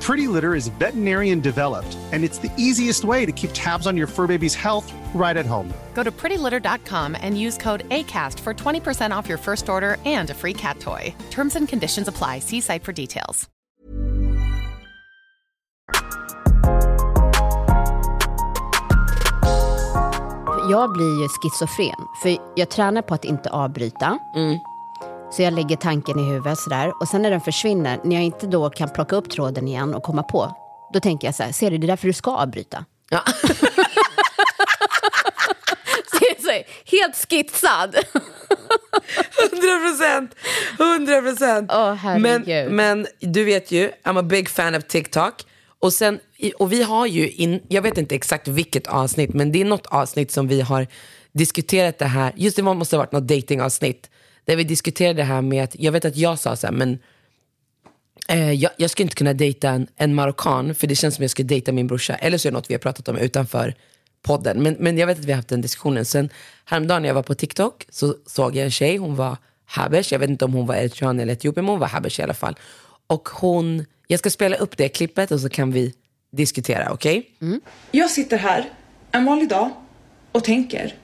Pretty Litter is veterinarian developed, and it's the easiest way to keep tabs on your fur baby's health right at home. Go to prettylitter.com and use code ACAST for 20% off your first order and a free cat toy. Terms and conditions apply. See site for details. Jag blir ju schizofren, för jag tränar på att inte avbryta. Mm. Så jag lägger tanken i huvudet sådär. Och sen när den försvinner, när jag inte då kan plocka upp tråden igen och komma på, då tänker jag så här, ser du, det är därför du ska avbryta. Ja. <laughs> Helt skitsad. 100 procent! 100 procent! Herregud. men, men du vet ju, I'm a big fan of TikTok. Och, sen, och vi har ju, in, jag vet inte exakt vilket avsnitt, men det är något avsnitt som vi har diskuterat det här, just det måste ha varit något datingavsnitt där vi diskuterade det här med att, jag vet att jag sa så här, men eh, jag, jag skulle inte kunna dejta en, en marockan, för det känns som jag skulle dejta min brorsa, eller så är det något vi har pratat om utanför podden. Men, men jag vet att vi har haft den diskussionen. Sen häromdagen när jag var på TikTok så såg jag en tjej, hon var habesh, jag vet inte om hon var eritrean eller etiopier, men hon var habesh i alla fall. Och hon, jag ska spela upp det klippet och så kan vi diskutera, okej? Mm. Jag sitter här en vanlig dag och tänker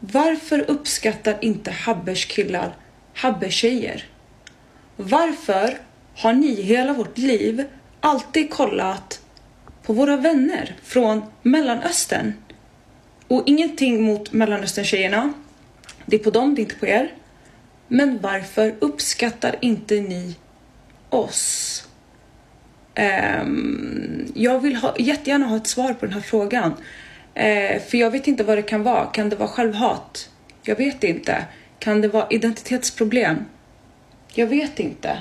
varför uppskattar inte Habbers killar Habbers tjejer? Varför har ni hela vårt liv alltid kollat på våra vänner från Mellanöstern? Och ingenting mot Mellanöstern tjejerna. Det är på dem, det är inte på er. Men varför uppskattar inte ni oss? Um, jag vill ha, jättegärna ha ett svar på den här frågan. Eh, för jag vet inte vad det kan vara. Kan det vara självhat? Jag vet inte. Kan det vara identitetsproblem? Jag vet inte.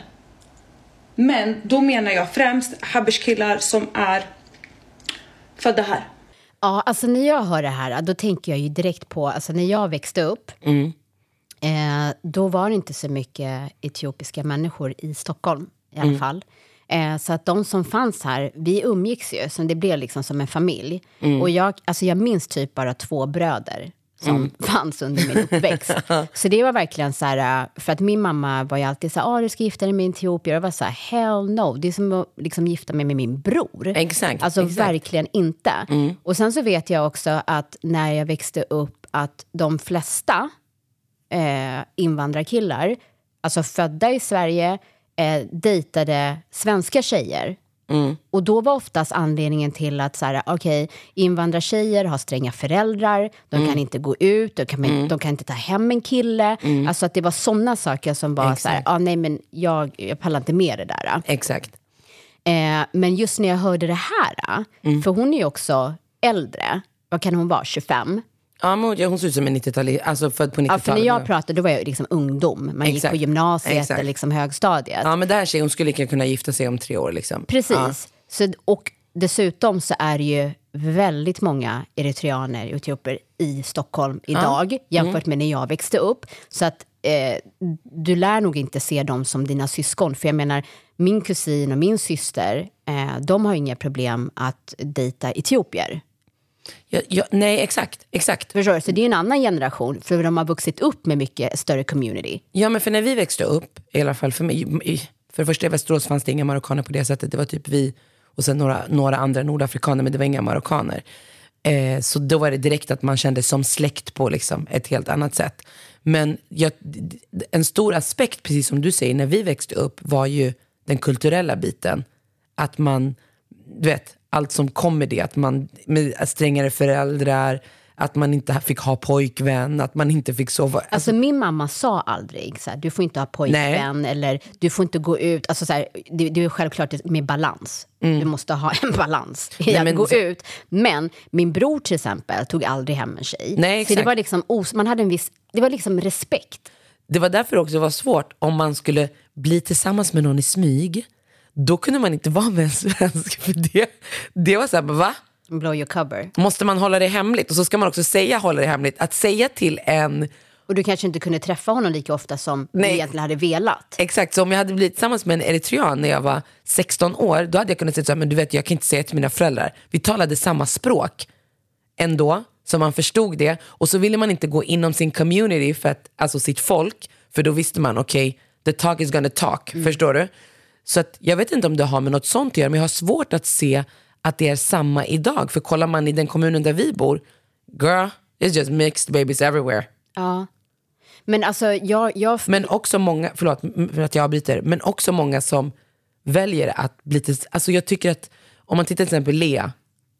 Men då menar jag främst Haberskillar som är födda här. Ja, alltså när jag hör det här, då tänker jag ju direkt på, alltså när jag växte upp, eh, då var det inte så mycket etiopiska människor i Stockholm i alla fall. Eh, så att de som fanns här, vi umgicks ju, så det blev liksom som en familj. Och jag, alltså jag minns typ bara två bröder som <laughs> fanns under min uppväxt. <laughs> så det var verkligen så här, eh, för att min mamma var ju alltid så här, ah, du ska gifta dig med en etiopier. Jag var så här, hell no, det är som att liksom gifta mig med min bror. Exakt, Alltså exakt. verkligen inte. Och sen så vet jag också att när jag växte upp att de flesta eh, invandrarkillar, alltså födda i Sverige, eh, dejtade svenska tjejer. Och då var oftast anledningen till att så här, okej, invandrartjejer har stränga föräldrar, de kan inte gå ut, de kan, de kan inte ta hem en kille. Alltså att det var sådana saker som var så här, ah, nej men jag, jag pallar inte med det där. Exakt. Eh, men just när jag hörde det här, för hon är ju också äldre, vad kan hon vara, 25? Ja, men hon, ser ut som en 90-talist, alltså född på 90-talet. Ja, för när jag pratade då var jag liksom ungdom. Man gick Exakt. på gymnasiet Exakt. eller liksom högstadiet. Ja, men det här tjejen, hon skulle lika kunna gifta sig om tre år. Liksom. Precis. Ja. Så, och dessutom så är det ju väldigt många eritreaner och etioper i Stockholm idag jämfört med när jag växte upp. Så att eh, du lär nog inte se dem som dina syskon. För jag menar, min kusin och min syster, eh, de har inga problem att dejta etiopier. Ja, ja, nej, exakt. exakt. Förstår du? Så det är en annan generation, för de har vuxit upp med mycket större community. Ja, men för när vi växte upp, i alla fall för mig, för det första i Västerås fanns det inga marockaner på det sättet. Det var typ vi och sen några, några andra nordafrikaner, men det var inga marockaner. Eh, så då var det direkt att man kände som släkt på liksom, ett helt annat sätt. Men jag, en stor aspekt, precis som du säger, när vi växte upp var ju den kulturella biten. Att man, du vet, allt som kom med det. Att man med strängare föräldrar, att man inte fick ha pojkvän, att man inte fick sova. Alltså min mamma sa aldrig så här, du får inte ha pojkvän eller du får inte gå ut. Alltså så här, det, det är självklart med balans. Du måste ha en <laughs> balans i Mm. Nej, att men gå så- ut. Men min bror till exempel tog aldrig hem en tjej. Nej, så det var liksom, os- man hade en viss, det var liksom respekt. Det var därför också var svårt om man skulle bli tillsammans med någon i smyg. Då kunde man inte vara med en svensk. För det, det var så här, va? Blow your cover. Måste man hålla det hemligt? Och så ska man också säga hålla det hemligt. Att säga till en, Och du kanske inte kunde träffa honom lika ofta som du Nej. egentligen hade velat. exakt, så om jag hade blivit tillsammans med en eritrean när jag var 16 år, då hade jag kunnat säga så här, men du vet jag kan inte säga till mina föräldrar. Vi talade samma språk ändå, så man förstod det. Och så ville man inte gå inom sin community, för att, alltså sitt folk, för då visste man, okej, the talk is gonna talk, förstår du? Så att, jag vet inte om det har med något sånt att göra, men jag har svårt att se att det är samma idag. För kollar man i den kommunen där vi bor, girl, it's just mixed babies everywhere. Ja. Men alltså jag, jag Men också många, förlåt för att jag avbryter, men också många som väljer att bli till, alltså jag tycker att om man tittar till exempel Lea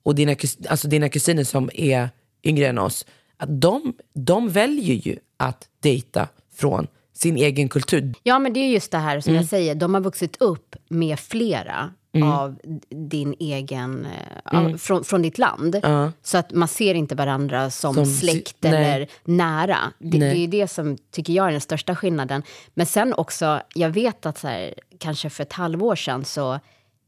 och dina, alltså dina kusiner som är yngre än oss, att de, de väljer ju att dejta från sin egen kultur. Ja, men det är just det här som Mm. jag säger. De har vuxit upp med flera av din egen, eh, av, från, från ditt land. Mm. Ja. Så att man ser inte varandra som, Som släkt nej. eller nära. Det, det är det som tycker jag är den största skillnaden. Men sen också, jag vet att så här, kanske för ett halvår sedan så,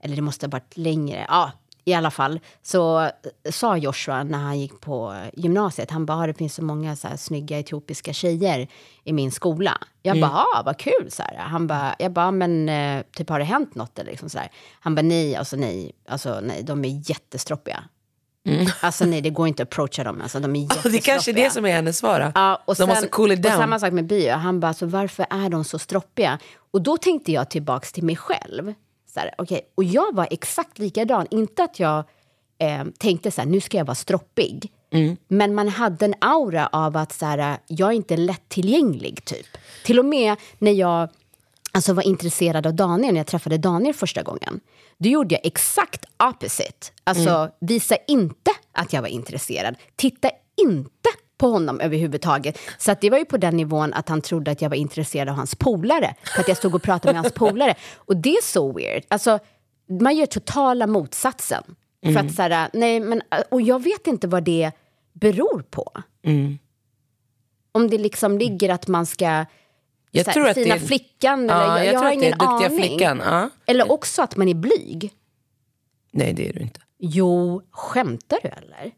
eller det måste ha varit längre, ja, i alla fall, så eh, sa Joshua när han gick på gymnasiet, han bara, "Ah, det finns så många så här snygga etiopiska tjejer i min skola. Jag bara, ah, vad kul, så här. Han bara, jag bara, men eh, typ har det hänt något eller liksom så här. Han bara, nej, alltså nej, alltså nej, de är jättestroppiga. <laughs> Alltså nej, det går inte att approacha dem, alltså de är Och <laughs> det är kanske är det som är hennes svar. Ja, och de måste cool it Och down. samma sak med bio. Han bara, så varför är de så stroppiga? Och då tänkte jag tillbaks till mig själv. Så här, okay. Och jag var exakt likadan. Inte att jag eh, tänkte så här, nu ska jag vara stroppig. Mm. Men man hade en aura av att så här, jag är inte lättillgänglig, typ. Till och med när jag alltså, var intresserad av Daniel, när jag träffade Daniel första gången. Då gjorde jag exakt opposite. Alltså, Mm. visa inte att jag var intresserad. Titta inte på honom överhuvudtaget. Så att det var ju på den nivån att han trodde att jag var intresserad av hans polare. För att jag stod och pratade med hans polare. Och det är så weird. Alltså, man gör totala motsatsen. För att så här, nej men, och jag vet inte vad det beror på. Om det liksom ligger att man ska Jag här, tror att fina det är- flickan. Ja, eller, jag, jag jag har ingen aning. flickan, ja. Eller också att man är blyg. Nej, det är du inte. Jo, skämtar du eller?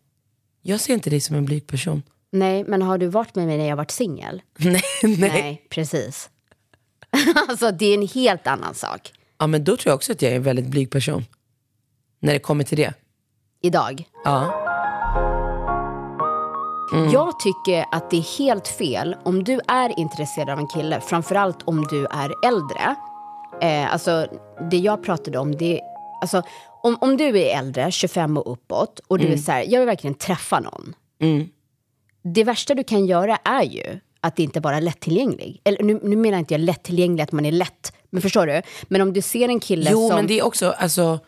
Jag ser inte dig som en blyg person. Nej, men har du varit med mig när jag varit singel? <laughs> Nej, nej. Nej, precis. <laughs> alltså, det är en helt annan sak. Ja, men då tror jag också att jag är en väldigt blyg person. När det kommer till det. Idag. Ja. Jag tycker att det är helt fel om du är intresserad av en kille, framförallt om du är äldre. Eh, alltså, det jag pratade om, det alltså, om, om du är äldre, 25 och uppåt, och du är så här, jag vill verkligen träffa någon. Det värsta du kan göra är ju att inte vara lättillgänglig. Eller, nu, nu menar inte jag lättillgänglig, att man är lätt, men förstår du? Men om du ser en kille Jo, som... men det är också, alltså,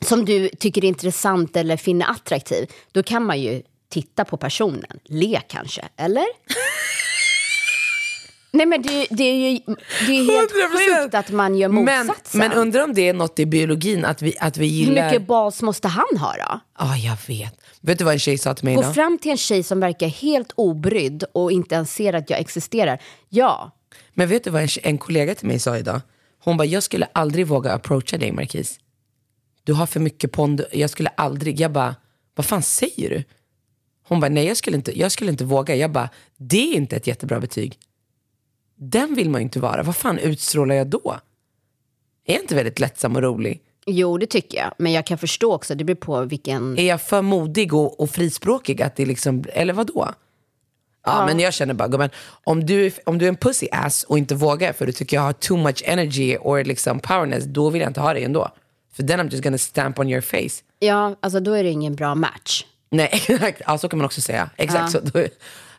som du tycker är intressant eller finner attraktiv, då kan man ju titta på personen. Le kanske, eller? <laughs> Nej men det, det är ju det är helt 100%. sjukt att man gör men, motsatsen. men undrar om det är något i biologin att vi, att vi Hur gillar... mycket bas måste han ha då? Ja, jag vet. Vet du vad en tjej sa till mig Gå idag? fram till en tjej som verkar helt obrydd och inte ens ser att jag existerar. Ja, Men vet du vad en, en kollega till mig sa idag? Hon bara, jag skulle aldrig våga approacha dig Marquis. Du har för mycket pond. Jag skulle aldrig. Jag bara, vad fan säger du? Hon bara, nej jag skulle inte, jag skulle inte våga. Jag bara, det är inte ett jättebra betyg. Den vill man ju inte vara. Vad fan utstrålar jag då? Är jag inte väldigt lättsam och rolig? jo det tycker jag. Men jag kan förstå också, det beror på vilken... Är jag för modig och, och frispråkig? Att det liksom, eller vad då? Ja, men jag känner bara, gumman, om du, om du är en pussy ass och inte vågar för du tycker jag har too much energy or liksom powerness, då vill jag inte ha dig ändå. För then I'm just gonna stamp on your face. Ja, alltså då är det ingen bra match. Nej, <laughs> exakt. Ja, så kan man också säga. Exakt så. Då,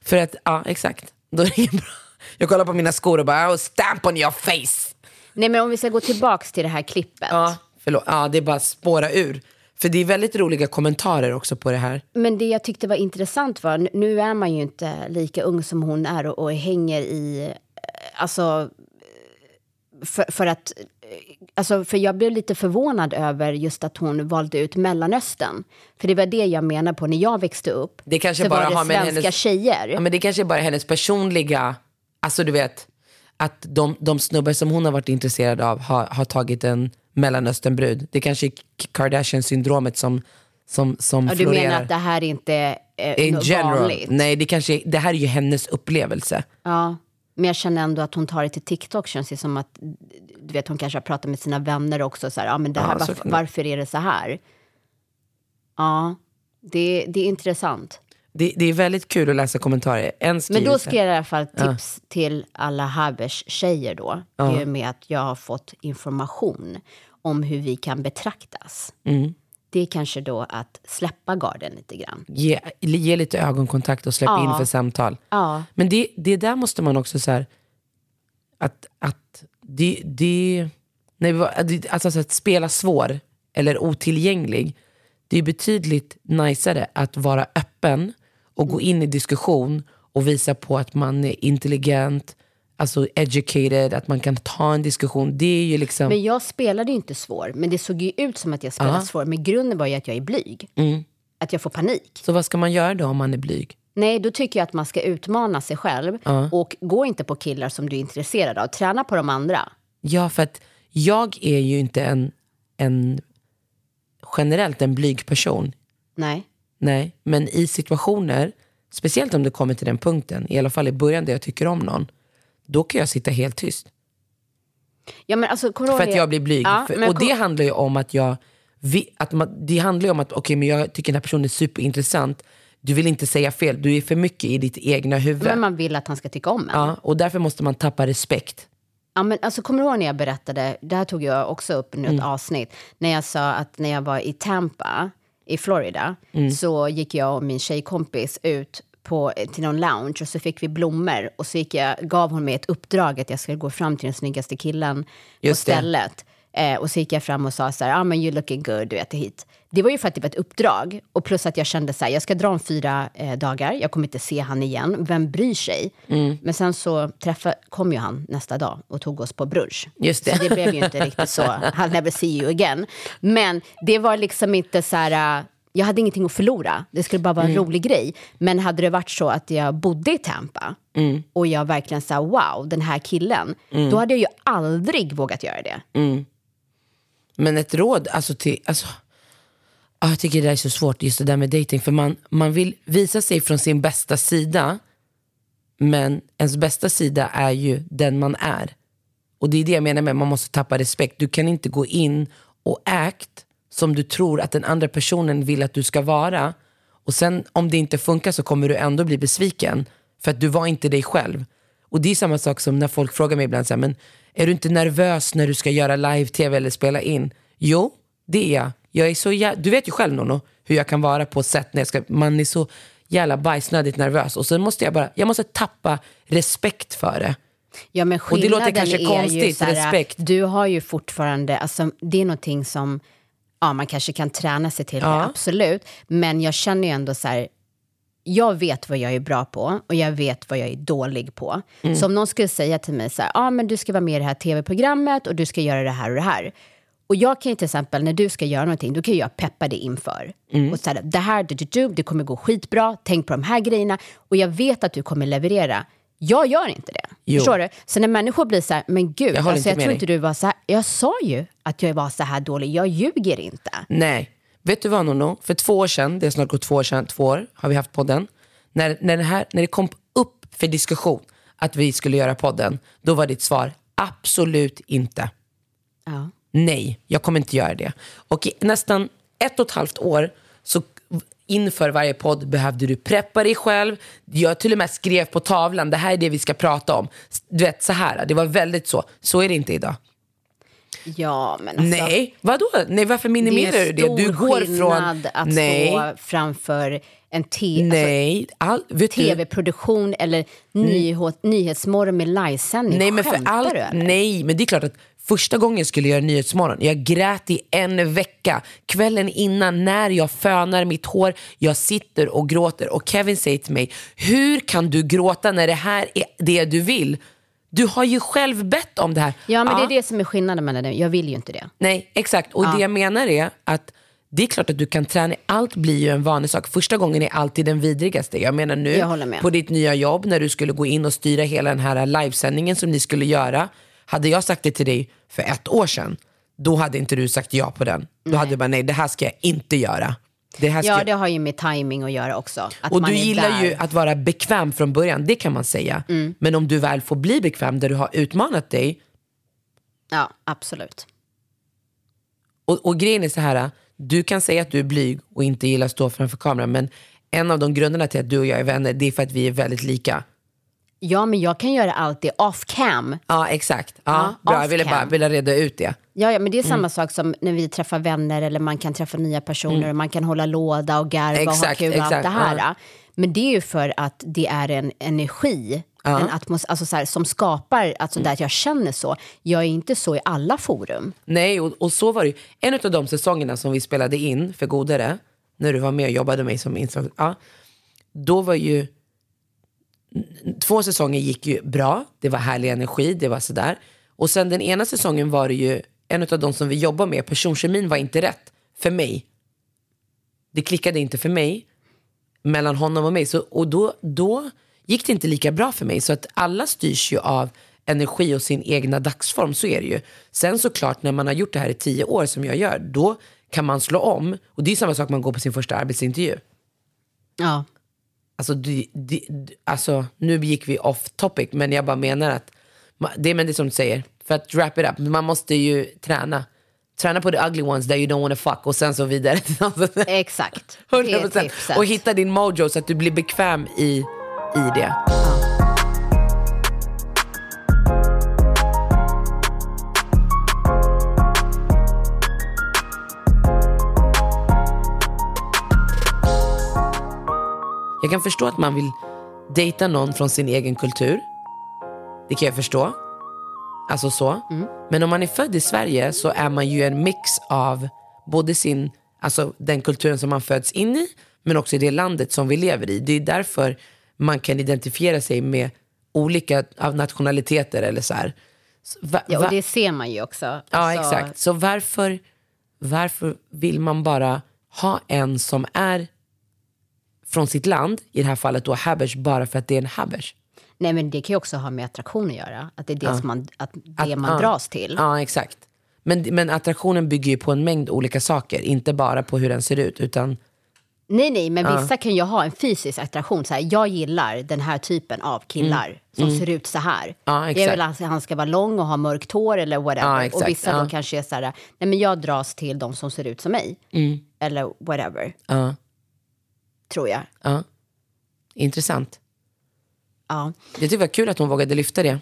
för att, ja, exakt. Då är det ingen bra. Jag kollar på mina skor och bara, oh, stamp on your face. Nej, men om vi ska gå tillbaks till det här klippet. Ja, förlåt. Ja, det är bara spåra ur. För det är väldigt roliga kommentarer också på det här. Men det jag tyckte var intressant var, nu är man ju inte lika ung som hon är och, och hänger i, eh, alltså, eh, för, för att, eh, alltså, för jag blev lite förvånad över just att hon valde ut Mellanöstern. För det var det jag menar på när jag växte upp. Det kanske så bara var det svenska hennes- tjejer. Ja, men det kanske är bara hennes personliga, alltså du vet, att de, de snubbar som hon har varit intresserad av har, har tagit en Mellanösternbrud. Det kanske är Kardashian-syndromet som, som, som Ja, du florerar. menar att det här inte är In general. vanligt? Nej, det, kanske, det här är ju hennes upplevelse. Ja, men jag känner ändå att hon tar det till TikTok. Känns det som att du vet, hon kanske har pratat med sina vänner också. Så här, ja, men det här, Ja, varför, varför är det så här? Ja, det, det är intressant. Det, det är väldigt kul att läsa kommentarer. En Men då ska jag i alla fall tips till alla Habers tjejer då. I och med att jag har fått information om hur vi kan betraktas. Mm. Det är kanske då att släppa garden lite grann. ge, ge lite ögonkontakt och släpp Ja. in för samtal. Ja. Men det, det där måste man också så här, att, att det, det, nej, alltså så att spela svår eller otillgänglig, det är betydligt najsare att vara öppen och gå in i diskussion och visa på att man är intelligent, alltså educated, att man kan ta en diskussion. Det är ju liksom... Men jag spelade ju inte svår, men det såg ju ut som att jag spelade. Mm. svår. Men grunden var ju att jag är blyg. Att jag får panik. Så vad ska man göra då om man är blyg? Nej, då tycker jag att man ska utmana sig själv. Och gå inte på killar som du är intresserad av. Träna på de andra. Ja, för att jag är ju inte en, en generellt en blyg person. Nej. Nej, men i situationer, speciellt om det kommer till den punkten, i alla fall i början där jag tycker om någon, då kan jag sitta helt tyst. Ja, men alltså, För att jag blir blyg. Ja, För, och det handlar ju om att jag, att man, det handlar ju om att okej, men jag tycker den här personen är superintressant. Du vill inte säga fel, du är för mycket i ditt egna huvud. Men man vill att han ska tycka om en. ja, och därför måste man tappa respekt. Ja, men alltså, kommer du ihåg när jag berättade, det här tog jag också upp i Mm. ett avsnitt, när jag sa att när jag var i Tampa i Florida Mm. så gick jag och min tjejkompis ut på, till någon lounge och så fick vi blommor och så gick jag, gav hon mig ett uppdrag att jag skulle gå fram till den snyggaste killen Just på stället. Eh, och så gick jag fram och sa så här, ah, men you looking good, du vet hit. Det var ju för att det var ett uppdrag och plus att jag kände så här, jag ska dra om fyra eh, dagar, jag kommer inte se han igen, vem bryr sig? Mm. Men sen så träffa, kom ju han nästa dag och tog oss på brunch. Just det. Så det blev ju inte <laughs> riktigt så, I'll never see you again. Men det var liksom inte så här, äh, jag hade ingenting att förlora. Det skulle bara vara en rolig grej. Men hade det varit så att jag bodde i Tampa och jag verkligen sa wow, den här killen. Då hade jag ju aldrig vågat göra det. Men ett råd, alltså till, alltså, ah, jag tycker det där är så svårt, just det där med dating. För man, man vill visa sig från sin bästa sida, men ens bästa sida är ju den man är. Och det är det jag menar med man måste tappa respekt. Du kan inte gå in och act som du tror att den andra personen vill att du ska vara. Och sen om det inte funkar så kommer du ändå bli besviken. För att du var inte dig själv. Och det är samma sak som när folk frågar mig ibland så här, men är du inte nervös när du ska göra live-tv eller spela in? Jo, det är jag jag är så jä- du vet ju själv Nono, hur jag kan vara på sätt när jag ska, man är så jävla bajsnödigt nervös. Och sen måste jag bara, jag måste tappa respekt för det. Ja, men Och det låter kanske ju konstigt, så här, respekt. Du har ju fortfarande, alltså, det är någonting som ja, man kanske kan träna sig till, det, Ja. absolut. Men jag känner ju ändå så här, jag vet vad jag är bra på och jag vet vad jag är dålig på. Mm. Så om någon skulle säga till mig så här, ah, men du ska vara med i det här tv-programmet och du ska göra det här och det här. Och jag kan ju till exempel, när du ska göra någonting, då kan jag peppa dig inför. Mm. Och säga, det här, du, du, du, det kommer gå skitbra, tänk på de här grejerna. Och jag vet att du kommer leverera. Jag gör inte det. Jo. Förstår du? Så när människor blir så här, men gud, Jag alltså, jag tror dig. inte du var så här. Jag sa ju att jag var så här dålig, jag ljuger inte. Nej. Vet du vad Nono? För två år sedan, det är snart gått två år sedan, två år har vi haft podden. När, när, det här, när det kom upp för diskussion att vi skulle göra podden, då var ditt svar absolut inte. Ja. Nej, jag kommer inte göra det. Och i nästan ett och ett halvt år så inför varje podd behövde du preppa dig själv. Jag till och med skrev på tavlan, det här är det vi ska prata om. Du vet, så här. Det var väldigt så. Så är det inte idag. Ja, men alltså, Nej, vadå? Nej, varför minimerar du det? Du går från... att Nej, stå framför en te- alltså, nej. All, tv-produktion eller nyhet, nyhetsmorgon med livesändning. Nej, men för eller? nej, men det är klart att första gången jag skulle göra Nyhetsmorgon, jag grät i en vecka. Kvällen innan när jag fönar mitt hår, jag sitter och gråter och Kevin säger till mig, hur kan du gråta när det här är det du vill? Du har ju själv bett om det här. Ja, men det är det som är skillnaden mellan det. Jag vill ju inte det. Nej, exakt. Och Ja. det jag menar är att det är klart att du kan träna, allt blir ju en vanlig sak. Första gången är alltid den vidrigaste. Jag menar nu Jag på ditt nya jobb när du skulle gå in och styra hela den här livesändningen som ni skulle göra. Hade jag sagt det till dig för ett år sedan, då hade inte du sagt ja på den. Då hade du bara, nej det här ska jag inte göra. Det här ska Ja, jag... det har ju med timing att göra också. Att Och du gillar där. Mm. ju att vara bekväm från början, det kan man säga. Men om du väl får bli bekväm där du har utmanat dig, Ja, absolut. Och, och grejen är så här, du kan säga att du är blyg och inte gillar att stå framför kameran, men en av de grunderna till att du och jag är vänner, det är för att vi är väldigt lika. Ja, men jag kan göra allt det off cam. Ja, exakt. Ja, Ja, bra, jag ville bara ville reda ut det. Ja, ja, men det är Mm. samma sak som när vi träffar vänner eller man kan träffa nya personer och man kan hålla låda och garva och ha Exakt, kul och allt exakt, det här. ja. Men det är ju för att det är en energi en atmos- alltså så här, som skapar alltså Mm. där att jag känner så. Jag är inte så i alla forum. Nej, och, och så var det ju. En av de säsongerna som vi spelade in för Godare, när du var med och jobbade med mig som inslag, ja, då var ju två säsonger gick ju bra, det var härlig energi, det var sådär. Och sen den ena säsongen var det ju en av de som vi jobbar med, personkemin var inte rätt för mig. Det klickade inte för mig mellan honom och mig. Så, och då, då gick det inte lika bra för mig. Så att alla styrs ju av energi och sin egna dagsform, så är det ju. Sen såklart när man har gjort det här i tio år som jag gör, då kan man slå om. Och det är samma sak man går på sin första arbetsintervju. Ja. Alltså, det, det- alltså, nu gick vi off topic, men jag bara menar att det, är- men det är som du säger, för att wrap it up, man måste ju träna. Träna på the ugly ones that you don't wanna fuck och sen så vidare. <laughs> Exakt. Det är 100%. tipset. Och hitta din mojo så att du blir bekväm i, i det. Jag kan förstå att man vill dejta någon från sin egen kultur. Det kan jag förstå. Alltså så. Men om man är född i Sverige så är man ju en mix av både sin, alltså den kulturen som man föds in i, men också i det landet som vi lever i. Det är därför man kan identifiera sig med olika av nationaliteter eller så här. Va- Ja, och det ser man ju också. Ja, Alltså, exakt. Så varför, varför vill man bara ha en som är från sitt land, i det här fallet då habers, bara för att det är en habers? Nej, men det kan ju också ha med attraktion att göra. Att det är det, som man, att det Att- man ja. dras till. Ja, exakt. Men, men attraktionen bygger ju på en mängd olika saker, inte bara på hur den ser ut, utan Nej, nej, men vissa kan ju ha en fysisk attraktion. Så här, jag gillar den här typen av killar som ser ut så här. Mm. Ja, jag vill att han ska vara lång och ha mörkt hår eller whatever. Ja, och vissa ja. då kanske är så här, nej men jag dras till de som ser ut som mig. Mm. Eller whatever, ja, tror jag. ja. Intressant. Ja. Jag tycker det var kul att hon vågade lyfta det.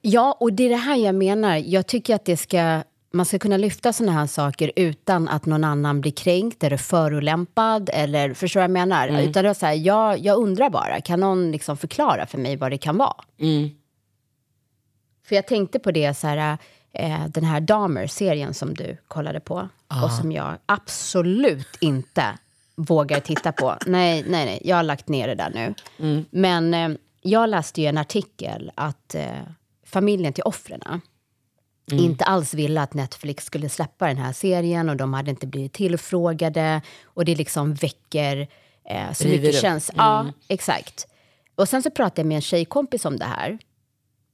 ja, och det är det här jag menar. Jag tycker att det ska, man ska kunna lyfta såna här saker utan att någon annan blir kränkt eller förolämpad. Eller, förstår du vad jag menar? Mm. Utan det är så här, jag, jag undrar bara, kan någon liksom förklara för mig vad det kan vara? Mm. För jag tänkte på det, så här, eh, den här Dahmer-serien som du kollade på. Och som jag absolut inte vågar titta på. Nej, nej, nej, jag har lagt ner det där nu. Men eh, jag läste ju en artikel att eh, familjen till offren inte alls ville att Netflix skulle släppa den här serien och de hade inte blivit tillfrågade. Och det liksom väcker eh, så River mycket känslor. Ja, exakt. Och sen så pratade jag med en tjejkompis om det här.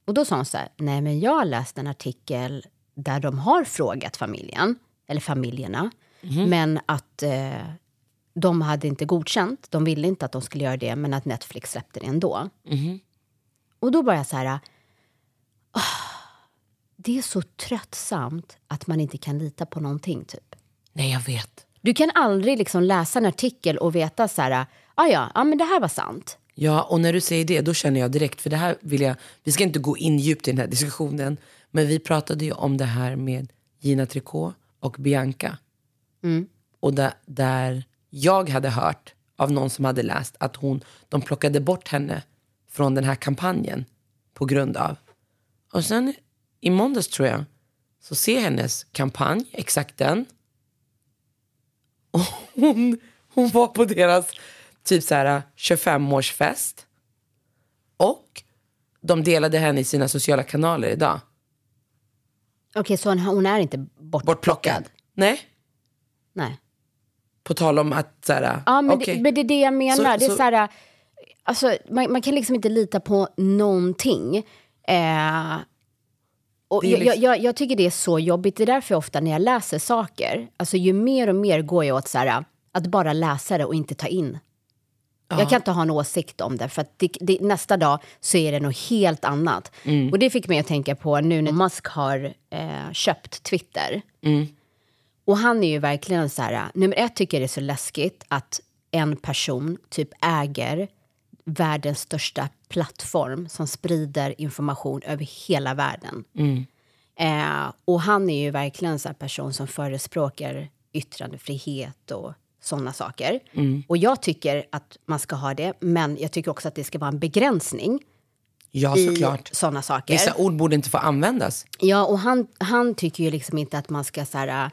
Och då sa hon så här, nej men jag har läst en artikel där de har frågat familjen, eller familjerna, men att eh, de hade inte godkänt, de ville inte att de skulle göra det, men att Netflix släppte det ändå. Och då bara så här, ah, det är så tröttsamt att man inte kan lita på någonting typ. Nej, jag vet. Du kan aldrig liksom läsa en artikel och veta så här, ah, ja, ja, men det här var sant. Ja, och när du säger det, då känner jag direkt, för det här vill jag, vi ska inte gå in djupt i den här diskussionen, men vi pratade ju om det här med Gina Tricot och Bianca. Och där, där jag hade hört av någon som hade läst att hon, de plockade bort henne från den här kampanjen på grund av. Och sen i måndags tror jag, så ser hennes kampanj, exakt den. Och hon, hon var på deras typ så här 25-årsfest. Och de delade henne i sina sociala kanaler idag. Okej, så hon, hon är inte bortplockad? Bortplockad. Nej, Nej. På tal om att så här, Ja, men, okej. det, men det är det jag menar. Så- det är så- så här, alltså, man, man kan liksom inte lita på någonting. Eh, och är jag, liksom- jag, jag tycker det är så jobbigt. Det är därför ofta när jag läser saker, alltså ju mer och mer går jag åt så här, att bara läsa det och inte ta in. Jag kan inte ha en åsikt om det, för det, det, nästa dag så är det något helt annat. Mm. Och det fick mig att tänka på nu när Musk har eh, köpt Twitter. Mm. Och han är ju verkligen så här, nummer ett tycker jag det är så läskigt att en person typ äger världens största plattform som sprider information över hela världen. Eh, och han är ju verkligen en person som förespråkar yttrandefrihet och sådana saker. Och jag tycker att man ska ha det, men jag tycker också att det ska vara en begränsning Ja, såklart. sådana saker. Vissa ord borde inte få användas. Ja, och han, han tycker ju liksom inte att man ska så här,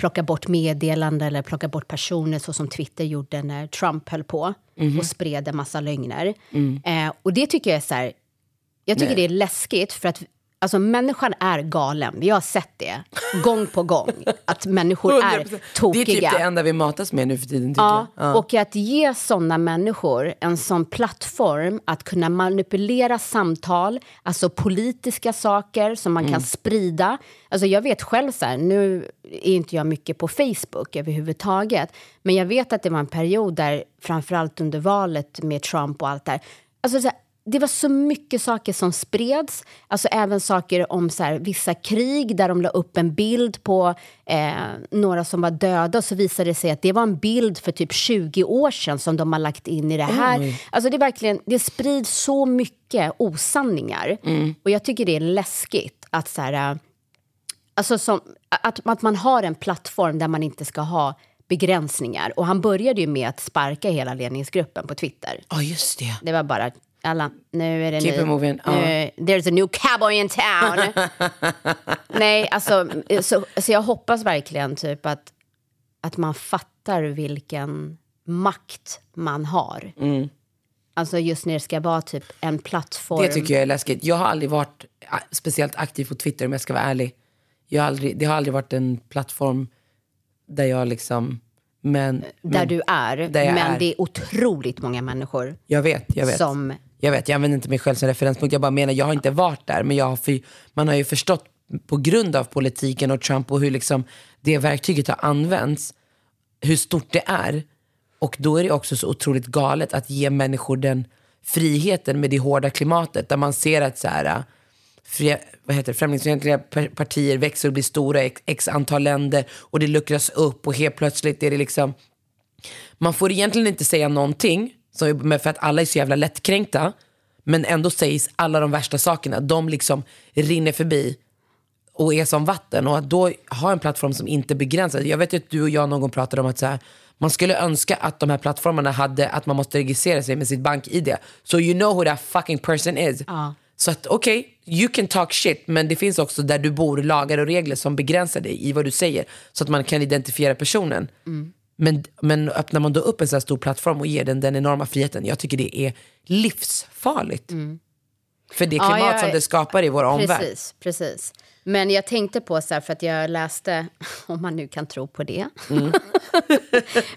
plocka bort meddelanden eller plocka bort personer så som Twitter gjorde när Trump höll på och spred en massa lögner. Eh, och det tycker jag är så här, jag tycker Nej. det är läskigt för att alltså, människan är galen. Vi har sett det gång på gång, att människor är 100%. tokiga. Det är typ det enda vi matas med nu för tiden. Ja. Ja. och att ge såna människor en sån plattform att kunna manipulera samtal, alltså politiska saker som man Mm. kan sprida. Alltså jag vet själv så här, nu är inte jag mycket på Facebook överhuvudtaget, men jag vet att det var en period där, framförallt under valet med Trump och allt där, alltså så här, det var så mycket saker som spreds. Alltså även saker om så här, vissa krig där de la upp en bild på eh, några som var döda och så visade det sig att det var en bild för typ 20 år sedan som de har lagt in i det här. Alltså det, är verkligen, det sprids så mycket osanningar. Och jag tycker det är läskigt att så här, eh, Alltså som, att, att man har en plattform där man inte ska ha begränsningar. Och han började ju med att sparka hela ledningsgruppen på Twitter. Ja, just det. Det var bara, alla, nu är det Keep ny, moving. nu, There's a new cowboy in town. <laughs> Nej, alltså, så, så jag hoppas verkligen typ att, att man fattar vilken makt man har. Alltså just när det ska vara typ en plattform. Det tycker jag är läskigt. Jag har aldrig varit speciellt aktiv på Twitter om jag ska vara ärlig. Jag har aldrig, det har aldrig varit en plattform där jag liksom... Men, där men du är. där men är. det är otroligt många människor jag vet, jag vet. som... Jag vet, jag använder inte mig själv som referenspunkt. Jag bara menar, jag har inte varit där. Men jag har för, man har ju förstått på grund av politiken och Trump och hur liksom det verktyget har använts, hur stort det är. Och då är det också så otroligt galet att ge människor den friheten med det hårda klimatet. Där man ser att så här, äh, fria, vad heter det, främlingsfientliga partier växer och blir stora i x, x antal länder. Och det luckras upp och helt plötsligt är det liksom man får egentligen inte säga någonting, men för att alla är så jävla lättkränkta. Men ändå sägs alla de värsta sakerna. De liksom rinner förbi och är som vatten. Och att då ha en plattform som inte begränsar. Jag vet att du och jag någon gång pratade om att så här, man skulle önska att de här plattformarna hade att man måste registrera sig med sitt bank-id. So you know who that fucking person is. Så att okej, you can talk shit men det finns också där du bor lagar och regler som begränsar dig i vad du säger. Så att man kan identifiera personen. Men, men öppnar man då upp en så här stor plattform och ger den den enorma friheten, jag tycker det är livsfarligt. För det Ja, klimat jag- som det skapar i vår omvärld. Precis, precis. Men jag tänkte på så här, för att jag läste, <laughs> om man nu kan tro på det, Mm.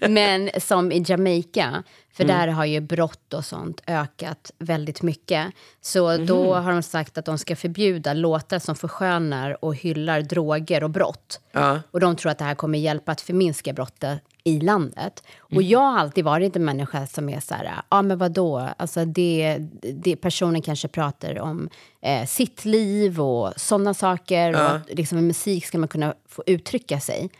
<laughs> men som i Jamaica, för Mm. där har ju brott och sånt ökat väldigt mycket. Så då Mhm. har de sagt att de ska förbjuda låtar som förskönar och hyllar droger och brott. Ja. Och de tror att det här kommer hjälpa att förminska brottet i landet. Och Mm. jag har alltid varit en människa som är så här, ja ah, men vadå, alltså det, det, personen kanske pratar om eh, sitt liv och sådana saker. Och att liksom, med musik ska man kunna få uttrycka sig.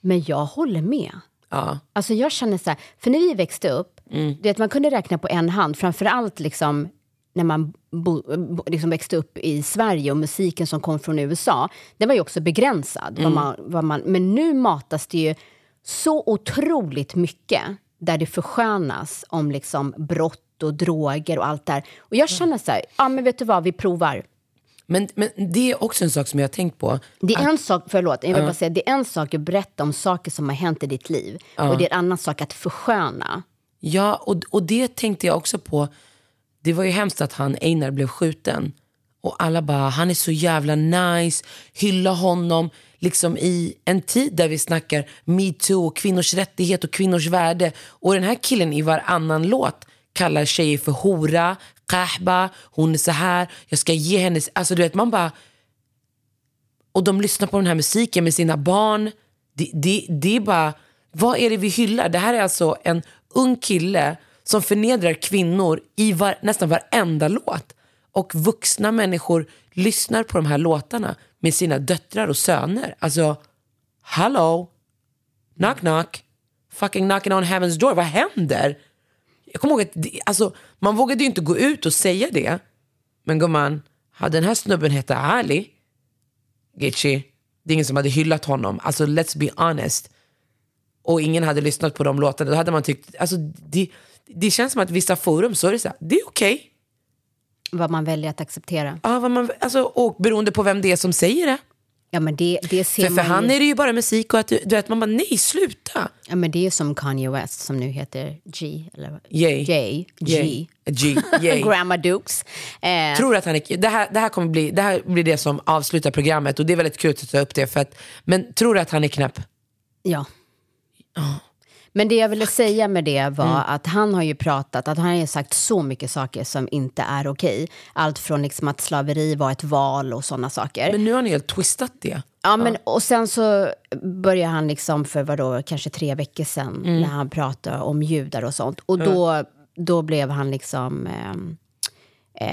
Men jag håller med. Ja. Alltså jag känner så här, för när vi växte upp, Mm. du vet, man kunde räkna på en hand, framförallt liksom när man bo, bo, liksom växte upp i Sverige och musiken som kom från USA, den var ju också begränsad. Mm. Vad man, vad man, men nu matas det ju så otroligt mycket där det förskönas om liksom brott och droger och allt där. Och jag känner så här, ja men vet du vad, vi provar. Men, men det är också en sak som jag har tänkt på. Det är en sak, förlåt, jag vill bara säga, det är en sak att berätta om saker som har hänt i ditt liv. Och det är en annan sak att försköna. Ja, och, och det tänkte jag också på. Det var ju hemskt att han, Einar, blev skjuten. Och alla bara, han är så jävla nice, hylla honom. Liksom i en tid där vi snackar metoo, kvinnors rättighet och kvinnors värde. Och den här killen i varannan låt kallar tjejer för hora, kahba, hon är så här, jag ska ge henne... Alltså du vet, man bara... Och de lyssnar på den här musiken med sina barn. Det, det, det är bara, vad är det vi hyllar? Det här är alltså en ung kille som förnedrar kvinnor i var, nästan varenda låt. Och vuxna människor lyssnar på de här låtarna med sina döttrar och söner. Alltså, hallå? Knock knock. Fucking knocking on heaven's door. Vad händer? Jag kommer ihåg att det, alltså, man vågade ju inte gå ut och säga det. Men gumman, hade den här snubben hette Ali, Gitchi, det är ingen som hade hyllat honom. Alltså let's be honest. Och ingen hade lyssnat på de låtarna. Då hade man tyckt, alltså det, det känns som att vissa forum så är det så här, det är okej. Vad man väljer att acceptera. Ja, vad man, alltså, och beroende på vem det är som säger det. Ja, men det, det ser För, för man han ju. är det ju bara musik och att du, du vet, man bara nej sluta. Ja, men det är som Kanye West som nu heter G. Eller Yay. J. G. G. Yay. <laughs> Grandma Dukes. Eh, tror att han är, det, här, det, här kommer bli, det här blir det som avslutar programmet och det är väldigt kul att ta upp det. För att, men tror du att han är knäpp? ja. Men det jag ville säga med det var Mm. att han har ju pratat, att han har ju sagt så mycket saker som inte är okej. Allt från liksom att slaveri var ett val och sådana saker. Men nu har han helt twistat det. Ja, men, och sen så börjar han liksom för vadå, kanske tre veckor sedan Mm. när han pratade om judar och sånt. Och då, då blev han liksom... ehm, eh,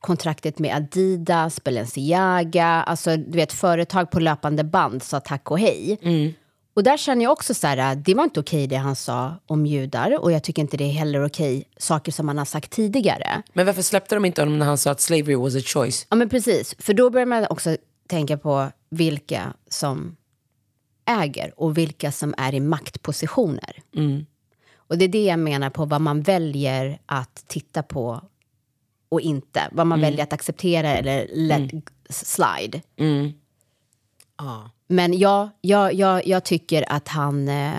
kontraktet med Adidas, Balenciaga, alltså du vet företag på löpande band sa tack och hej. Och där känner jag också så här, det var inte okej det han sa om judar och jag tycker inte det är heller okej saker som han har sagt tidigare. Men varför släppte de inte honom när han sa att slavery was a choice? Ja men precis, för då börjar man också tänka på vilka som äger och vilka som är i maktpositioner. Och det är det jag menar på vad man väljer att titta på och inte. Vad man väljer att acceptera eller let slide. Men ja, jag, jag, jag tycker att han, eh,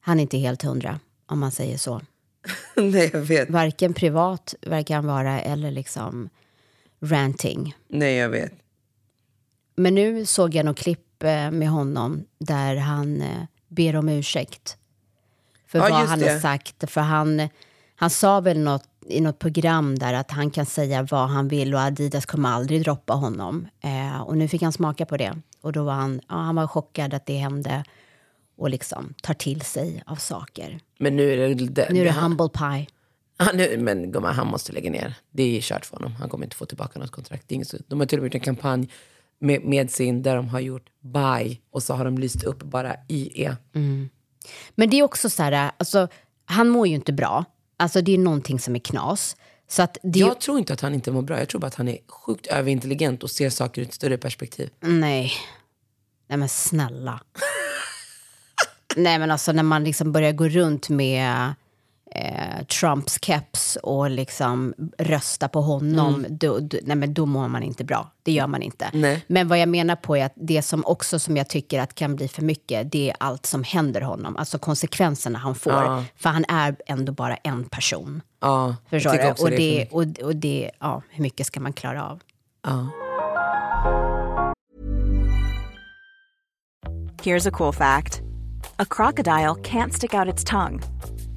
han är inte helt hundra, om man säger så. <laughs> Nej jag vet. Varken privat verkar han vara eller liksom ranting. Nej jag vet. Men nu såg jag något klipp eh, med honom där han eh, ber om ursäkt. För Ja, vad han det. har sagt. För han, han sa väl något i något program där att han kan säga vad han vill och Adidas kommer aldrig droppa honom. Eh, och nu fick han smaka på det. Och då var han, ja, han var chockad att det hände och liksom tar till sig av saker. Men nu är det... det Nu är det humble pie. han, nu, Men gumman, han måste lägga ner. Det är kört för honom. Han kommer inte få tillbaka något kontrakt. Det är inget så- De har till och med gjort en kampanj med, med sin där de har gjort buy och så har de lyst upp bara IE. Men det är också så här, alltså, han mår ju inte bra. Alltså det är någonting som är knas. Så att det Jag tror inte att han inte mår bra. Jag tror bara att han är sjukt överintelligent och ser saker ur ett större perspektiv. Nej. Nej men snälla. <laughs> Nej men alltså när man liksom börjar gå runt med eh, Trumps keps och liksom rösta på honom, då, då, nej men då mår man inte bra. Det gör man inte. Nej. Men vad jag menar på är att det som också som jag tycker att kan bli för mycket, det är allt som händer honom. Alltså konsekvenserna han får. Ja. För han är ändå bara en person. Ja, Förstår du? också Och det det, och, och det, ja, hur mycket ska man klara av? Ja. Here's a cool fact a crocodile can't stick out its tongue.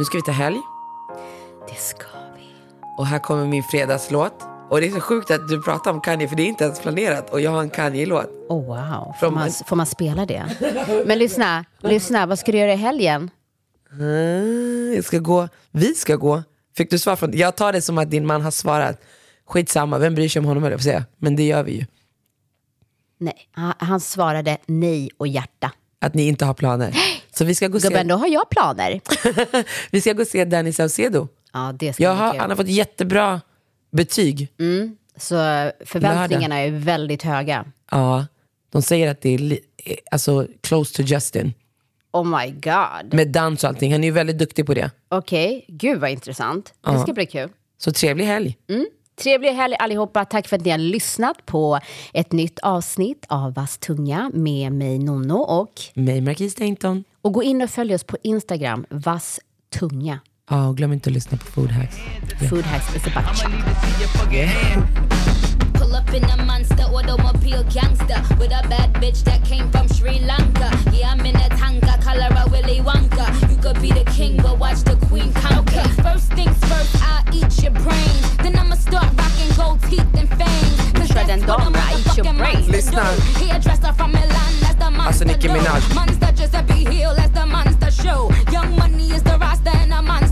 Nu ska vi ta helg. Det ska vi. Och här kommer min fredagslåt. Och det är så sjukt att du pratar om Kanye för det är inte ens planerat. Och jag har en Kanye-låt. Oh, wow. Får man, får man spela det? Men lyssna, lyssna, vad ska du göra i helgen? Mm, jag ska gå. Vi ska gå. Fick du svar från... Jag tar det som att din man har svarat. Skitsamma, vem bryr sig om honom höll jag säga. Men det gör vi ju. Nej, han, han svarade nej och hjärta. Att ni inte har planer. Så vi ska gå Gubben, se, då har jag planer. <laughs> vi ska gå och se Danny Saucedo. Ja, det ska Jag har, han har fått jättebra betyg. Så förväntningarna är väldigt höga. Ja, de säger att det är eh, alltså, close to Justin. Oh my god. Med dans och allting. Han är ju väldigt duktig på det. Okej, gud vad intressant. Det ska bli kul. Så trevlig helg. Trevlig helg allihopa. Tack för att ni har lyssnat på ett nytt avsnitt av Vass tunga med mig Nonno och, Mig, Marquis Stainton. och gå in och följ oss på Instagram, Vass tunga. Ja, och glöm inte att lyssna på Food Hacks. Food hacks is about chat. Pull up in a monster automobile gangster with a bad bitch that came from Sri Lanka. Yeah, I'm in a tanga, color a Willy Wonka. You could be the king, but watch the queen conquer. First things first, I'll eat your brains. Then I'ma start rocking gold teeth and fangs. Cause Kör that's den what a dagen, bra. Eat your motherfucking brains. monster Lyssna. do. Hairdresser from Milan, that's the monster Alltså, Nicki do. Minaj. Monster Giuseppe Hill, that's the monster show. Young money is the roster and a monster